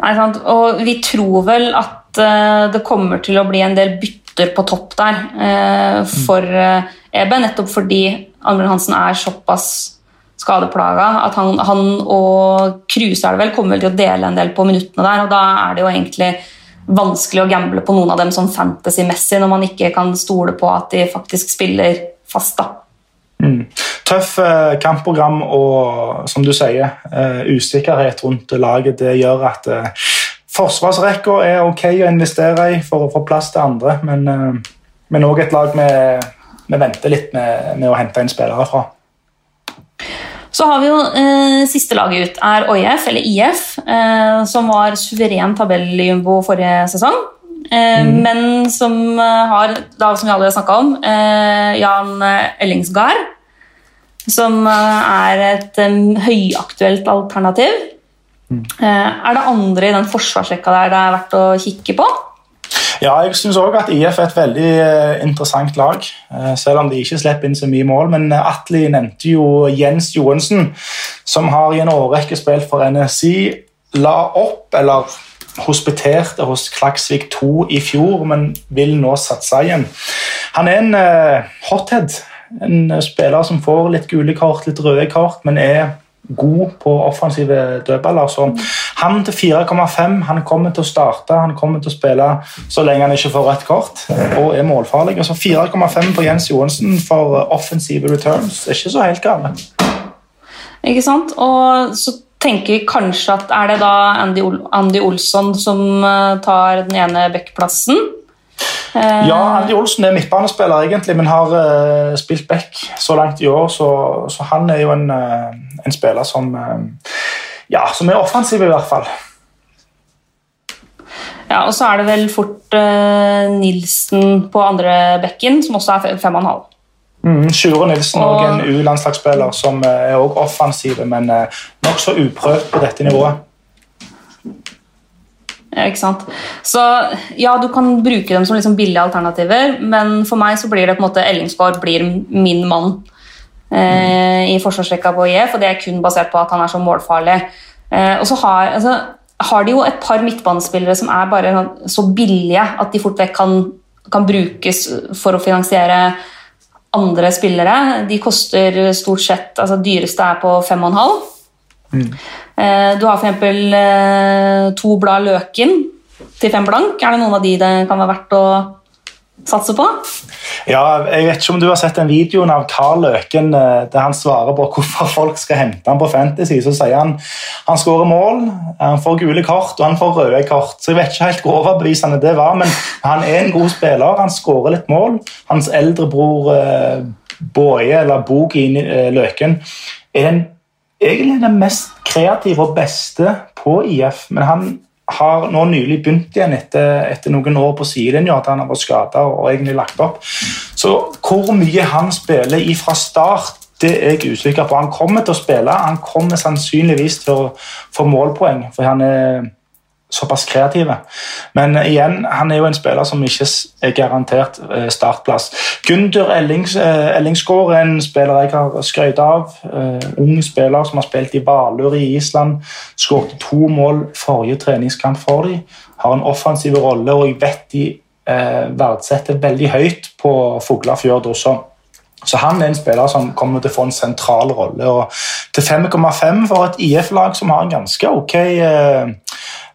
Nei, sant? Og vi tror vel at uh, det kommer til å bli en del bytter på topp der uh, for uh, Eben, nettopp fordi Arnbjørn Hansen er såpass skadeplaga at han, han og Kruse er det vel, kommer vel til å dele en del på minuttene der, og da er det jo egentlig vanskelig å gamble på noen av dem sånn fantasy-messig når man ikke kan stole på at de faktisk spiller fast. da. Mm. Tøff eh, kampprogram og som du sier, eh, usikkerhet rundt laget. Det gjør at eh, forsvarsrekka er ok å investere i for å få plass til andre, men, eh, men et lag vi venter litt med, med å hente inn spillere fra. Så har vi jo eh, Siste laget ut er OIF, eller IF, eh, som var suveren tabelljumbo forrige sesong. Eh, Men som eh, har, da, som vi allerede snakka om, eh, Jan Ellingsgard. Som eh, er et um, høyaktuelt alternativ. Eh, er det andre i den forsvarsrekka der det er verdt å kikke på? Ja, jeg syns òg at IF er et veldig eh, interessant lag, eh, selv om de ikke slipper inn så mye mål. Men eh, Atli nevnte jo Jens Johansen, som har i en årrekke spilt for NSI. La opp, eller hospiterte hos Klaksvik 2 i fjor, men vil nå satse igjen. Han er en hothead. En spiller som får litt gule kort, litt røde kort, men er god på offensive dødballer. Så Han til 4,5 han kommer til å starte, han kommer til å spille så lenge han ikke får rødt kort og er målfarlig. Altså 4,5 på Jens Johansen for offensive returns er ikke så helt gale. Ikke sant? Og så tenker vi kanskje at er det da Andy, Ol Andy Olsson som eh, tar den ene backplassen? Eh, ja, Andy Olsen er midtbanespiller egentlig, men har uh, spilt back så langt i år. Så, så han er jo en, uh, en spiller som, uh, ja, som er offensiv, i hvert fall. Ja, og så er det vel fort Nilsen på andre bekken, som også er 5,5. Mm, Sjure Nilsen og en U-landslagsspiller som er også offensiv, men nokså uprøvd på dette nivået. Ikke sant? Så ja, du kan bruke dem som liksom billige alternativer, men for meg så blir det på en måte Ellingsgaard blir min mann eh, i forsvarsrekka på IF, og det er kun basert på at han er så målfarlig. Eh, og så har, altså, har, de jo et par midtbanespillere som er bare så billige at de fort vekk kan, kan brukes for å finansiere andre spillere. De koster stort sett altså Dyreste er på 5,5. Mm. Eh, du har f.eks. Eh, to blad Løken til fem blank. Er det noen av de det kan være verdt å satse på? Ja, jeg vet ikke om du har sett den videoen av Carl Løken eh, der han svarer på hvorfor folk skal hente ham på Fantasy. Så sier han han skårer mål, han får gule kort og han får røde kort. Så Jeg vet ikke helt hvor overbevisende det var, men han er en god spiller. Han skårer litt mål. Hans eldre bror Boje, eller Bogi Løken, er en egentlig den mest kreative og beste på IF, men han har nå nylig begynt igjen etter, etter noen år på sidelinja, at han har vært skada og egentlig lagt opp. Så hvor mye han spiller ifra start, det er jeg usikker på. Han kommer til å spille, han kommer sannsynligvis til å få målpoeng, for han er såpass kreative. Men uh, igjen, han er jo en spiller som ikke er garantert uh, startplass. Gunder Ellings, Ellingsgård er en spiller jeg har skrøyt av. ung spiller som har spilt i Valur i Island. Skåret to mål forrige treningskamp for dem. Har en offensiv rolle, og jeg vet de verdsetter veldig høyt på Fuglafjord også. Så han er en spiller som kommer til å få en sentral rolle. og Til 5,5 for et IF-lag som har en ganske ok eh,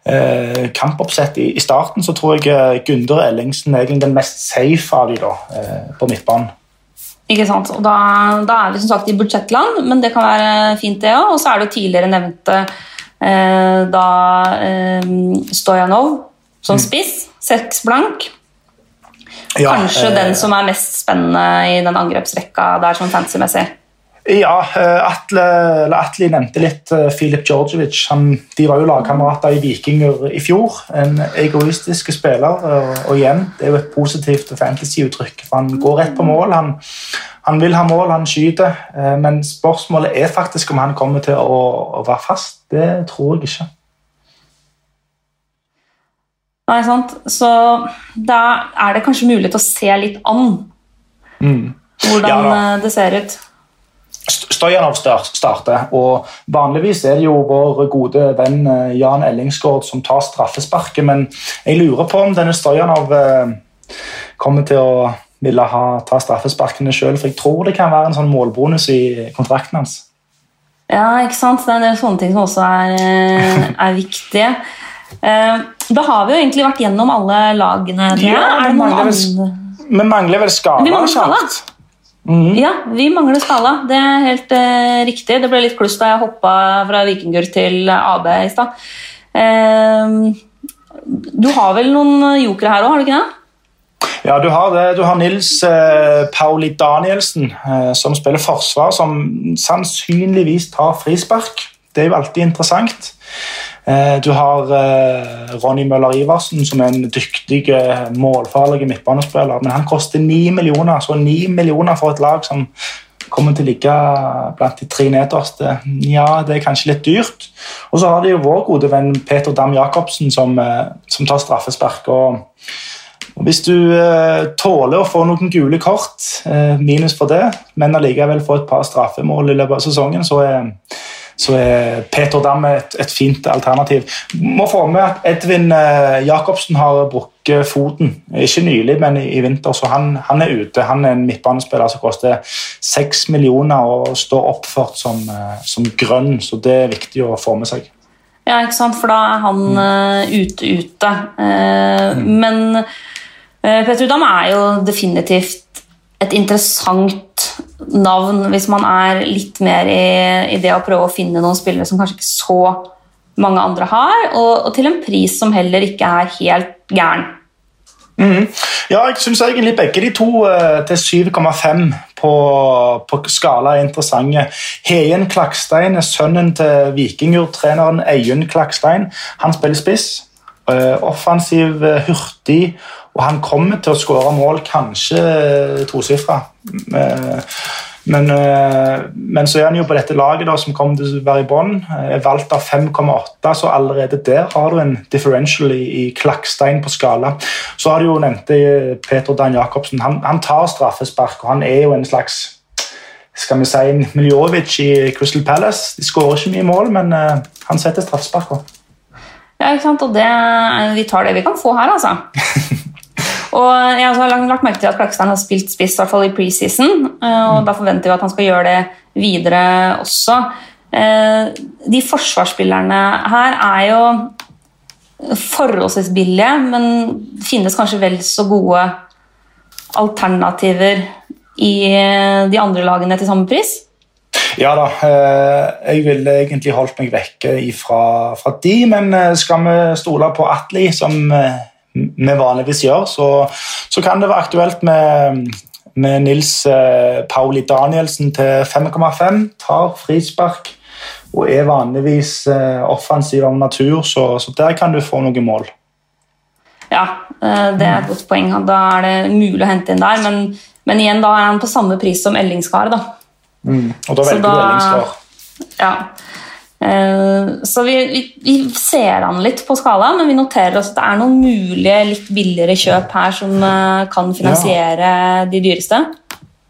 eh, kampoppsett i, i, starten, så tror jeg eh, Gunder Ellingsen er egentlig den mest safe av de da, eh, på midtbanen. Ikke sant, og da, da, er vi som sagt i budsjettland, men det kan være fint, det òg. Og så er det jo tidligere nevnte eh, da eh, Stojanov som mm. spiss, seks blank. Ja, Kanskje den som er mest spennende i den angrepsrekka der sånn fancy-messig. Ja, eh, Atle, Atle nevnte litt Filip eh, Djordjevic. De var jo lagkamerater i Vikinger i fjor. En egoistisk spiller. Og, og igjen, det er jo et positivt fantasy-uttrykk. for Han går rett på mål. Han, han, vil ha mål, han skyter. Eh, men spørsmålet er faktisk om han kommer til å, å være fast. Det tror jeg ikke. Nei, sant. Så da er det kanskje mulig å se litt an mm. hvordan ja, det ser ut. Støyen av starter, og vanligvis er det jo vår gode venn eh, Jan Ellingsgaard som tar straffesparket, men jeg lurer på om denne støyen av kommer til å ville ha, ta straffesparkene sjøl, for jeg tror det kan være en sånn målbonus i kontrakten hans. Ja, ikke sant. Det er en del sånne ting som også er, eh, er viktige. Da har vi jo egentlig vært gjennom alle lagene. Ja, vi mangler, vel, vi mangler vel skala. Mm. Ja, vi mangler skala. Det er helt uh, riktig. Det ble litt kluss da jeg hoppa fra Vikingur til AB i stad. Uh, du har vel noen jokere her òg, har du ikke det? Ja, du har det. Du har Nils eh, Pauli Danielsen, eh, som spiller forsvar, som sannsynligvis tar frispark. Det er jo alltid interessant. Eh, du har eh, Ronny Møller Iversen, som er en dyktig, eh, målfarlig midtbanespiller. Men han koster ni millioner, så ni millioner for et lag som kommer til å ligge blant de tre nederste. Ja, det er kanskje litt dyrt. Og så har de jo vår gode venn Peter Dam Jacobsen, som, som tar straffespark. og hvis du eh, tåler å få noen gule kort, eh, minus for det, men allikevel få et par straffemål i løpet av sesongen, så er, så er Peter Dam et, et, fint alternativ. Må få med at Edvin eh, Jacobsen har brukket foten. Ikke nylig, men i, i vinter, så han, han, er ute. Han er en midtbanespiller som koster seks millioner og står oppført som, eh, som grønn, så det er viktig å få med seg. Ja, ikke sant? For da er han uh, ute, ute. Uh, mm. Men Petter Udam er jo definitivt et interessant navn hvis man er litt mer i, i, det å prøve å finne noen spillere som kanskje ikke så mange andre har, og, og til en pris som heller ikke er helt gæren. Mm. Ja, jeg syns egentlig begge de to uh, til 7,5 på, på, skala er interessante. Heien Klakstein er sønnen til Vikingur-treneren Eiun Klakstein. Han spiller spiss. Uh, offensiv, uh, hurtig, og han kommer til å skåre mål, kanskje tosifra. Uh, men, eh, men, så er han jo på dette laget da, som kommer til å være i bånn. Er eh, valgt av 5,8, så allerede der har du en differential i, i klakkstein på skala. Så har du jo nevnte eh, Peter Dan Jacobsen. Han, han, tar straffespark, og han er jo en slags skal vi si, Miljovic i Crystal Palace. De skårer ikke mye mål, men uh, han setter straffespark. Ja, ikke sant? Og det, vi tar det vi kan få her, altså. Og jeg har lagt merke til at Klakstein har spilt spiss hvert fall i preseason, eh, og da forventer vi at han skal gjøre det videre også. Eh, de forsvarsspillerne her er jo forholdsvis billige, men finnes kanskje vel så gode alternativer i eh, de andre lagene til samme pris? Ja da, jeg ville egentlig holdt meg vekke fra, fra de, men skal vi stole på Atli, som vi vanligvis gjør, så, så kan det være aktuelt med, med Nils eh, Pauli Danielsen til 5,5. Tar frispark og er vanligvis eh, offensiv av natur, så, så, der kan du få noen mål. Ja, eh, det er et godt poeng. Da er det mulig å hente inn der, men, men igjen da er han på samme pris som Ellingskar. Da. Mm, og da velger da, du Ellingskar. Ja. Eh, så vi, vi, vi, ser an litt på skala, men vi noterer oss at det er noen mulige litt billigere kjøp her som eh, kan finansiere ja. de dyreste.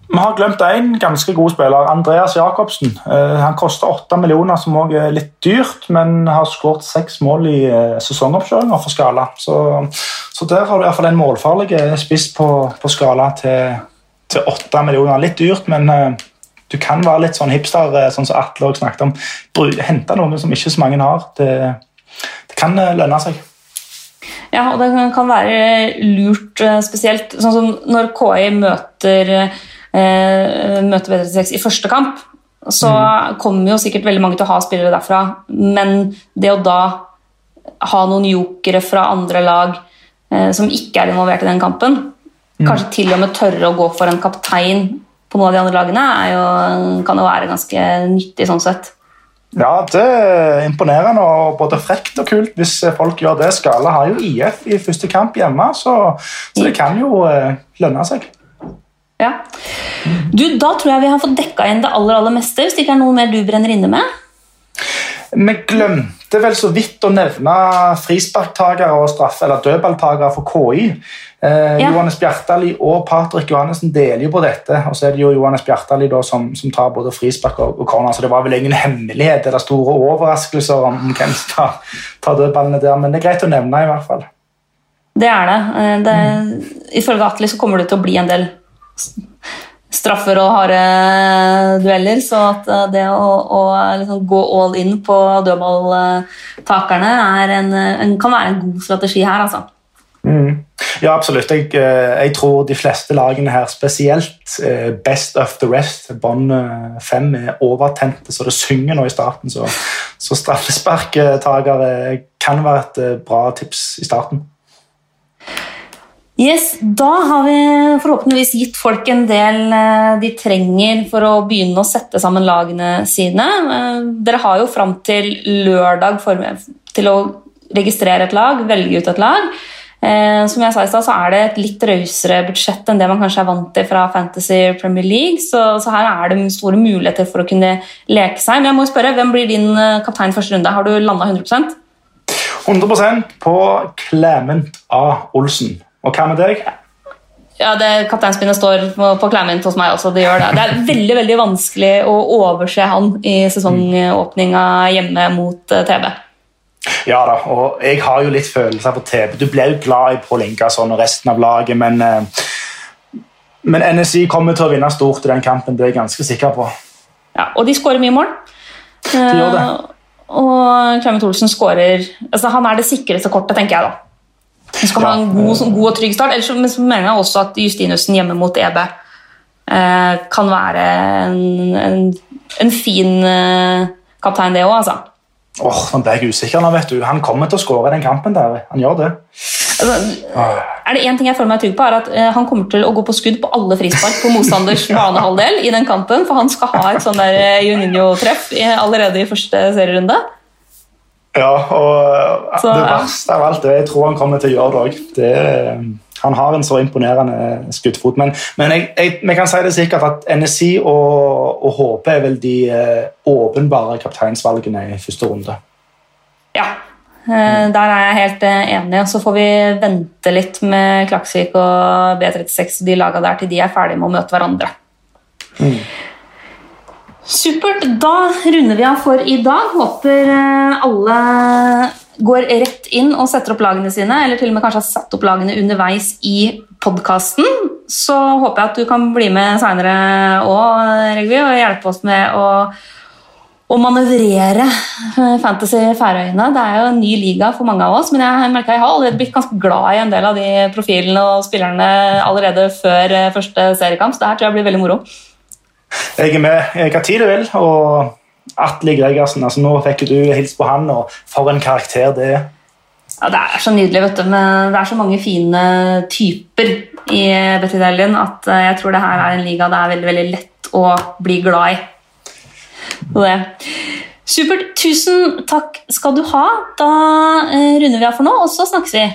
Vi har glemt én ganske god spiller, Andreas Jacobsen. Eh, han koster 8 millioner, som også er litt dyrt, men har skåret seks mål i sesongoppkjøringa for Skala. Så, så, der har du iallfall en målfarlig spiss på, på skala til, til 8 millioner. Litt dyrt, men du kan være litt sånn hipster, eh, sånn som Atle snakket om. Hente noe som ikke så mange har. Det, det, kan eh, lønne seg. Ja, og det kan være lurt eh, spesielt sånn som når KI møter, eh, møter Bedre 6 i første kamp, så mm. kommer jo sikkert veldig mange til å ha spillere derfra, men det å da ha noen jokere fra andre lag eh, som ikke er involvert i den kampen, mm. kanskje til og med tørre å gå for en kaptein på noen av de andre lagene, jo, kan jo være ganske nyttig sånn sett. Ja, det er imponerende og både frekt og kult hvis folk gjør det. Skala har jo IF i første kamp hjemme, så, så det kan jo eh, lønne seg. Ja. Du, Da tror jeg vi har fått dekka igjen det aller, aller meste. Hvis det ikke er noe mer du brenner inne med? Vi glemte vel så vidt å nevne frisparktakere og straffe- eller dødballtakere for KI. Eh, ja. Johannes Bjartali og Patrick Johannessen deler jo på dette. Og så er det jo Johannes Bjartali da, som, som, tar både frispark og, og corner, så det var vel ingen hemmelighet eller store overraskelser om hvem som tar, tar dødballene der, men det er greit å nevne i hvert fall. Det er det. Eh, det mm. Ifølge Atli så kommer det til å bli en del straffer og harde dueller. Så at eh, det å, å liksom gå all in på dødballtakerne en, en, kan være en god strategi her, altså. Mm. Ja, absolutt. Jeg, eh, jeg, tror de fleste lagene her, spesielt eh, best of the rest, bånd fem, er overtente så det synger nå i starten. Så, så straffesparktakere kan være et bra tips i starten. Yes, Da har vi forhåpentligvis gitt folk en del eh, de trenger for å begynne å sette sammen lagene sine. Eh, dere har jo fram til lørdag til å registrere et lag, velge ut et lag. Eh, som jeg sa i stad, så er det et litt rausere budsjett enn det man kanskje er vant til fra Fantasy Premier League, så, så, her er det store muligheter for å kunne leke seg. Men jeg må spørre, hvem blir din kaptein første runde? Har du landa 100% 100% på Clement A. Olsen. Og hva med deg? Ja, det Kapteinspinnet står på, Clement hos meg også. Det gjør det. Det er veldig veldig vanskelig å overse han i sesongåpninga hjemme mot eh, TB. Ja da, og jeg har jo litt følelser for TB. Du ble jo glad i Pål Ingasson og resten av laget, men, uh, men NSI kommer til å vinne stort i den kampen. Det er jeg ganske sikker på. Ja, Og de skårer mye mål. De gjør det. Uh, og Clement Olsen skårer altså Han er det sikreste kortet, tenker jeg da. Han skal Ja. ha en god, sånn god og trygg start. Ellers men så mener jeg også at Justinussen hjemme mot EB eh, kan være en, en, en fin eh, kaptein, det òg, altså. Åh, Nå ble jeg usikker. nå, vet du. Han kommer til å skåre den kampen. der. Han gjør det. Altså, er det én ting jeg føler meg trygg på, er at eh, han kommer til å gå på skudd på alle frispark på motstanders banehalvdel i den kampen, for han skal ha et sånn der eh, Juninho-treff allerede i første serierunde. Ja, og Så, Det verste av alt det jeg tror han kommer til å gjøre det òg. Han har en så imponerende skuddfot. Men, men jeg, jeg, vi kan si det sikkert at NSI og, og HP er vel de eh, åpenbare kapteinsvalgene i første runde. Ja, eh, der er jeg helt eh, enig. og Så får vi vente litt med Klaksvik og B36 de laga der til de er ferdige med å møte hverandre. Supert. Da runder vi av for i dag. Håper eh, alle går rett inn og setter opp lagene sine, eller til og med kanskje har satt opp lagene underveis i podkasten. Så håper jeg at du kan bli med seinere òg, Regvi, og hjelpe oss med å å manøvrere eh, Fantasy Færøyene. Det er jo en ny liga for mange av oss, men jeg merker jeg har allerede blitt ganske glad i en del av de profilene og spillerne allerede før eh, første seriekamp, så det her tror jeg blir veldig moro. Jeg er med hva tid du vil. Og Atle Gregersen, altså nå fikk du hilst på han, og for en karakter det er. Ja, Det er så nydelig, vet du. Men det er så mange fine typer i Betty-delien at eh, jeg tror det her er en liga det er veldig, veldig lett å bli glad i. Det. Supert. Tusen takk skal du ha. Da eh, runder vi av for nå, og så snakkes vi.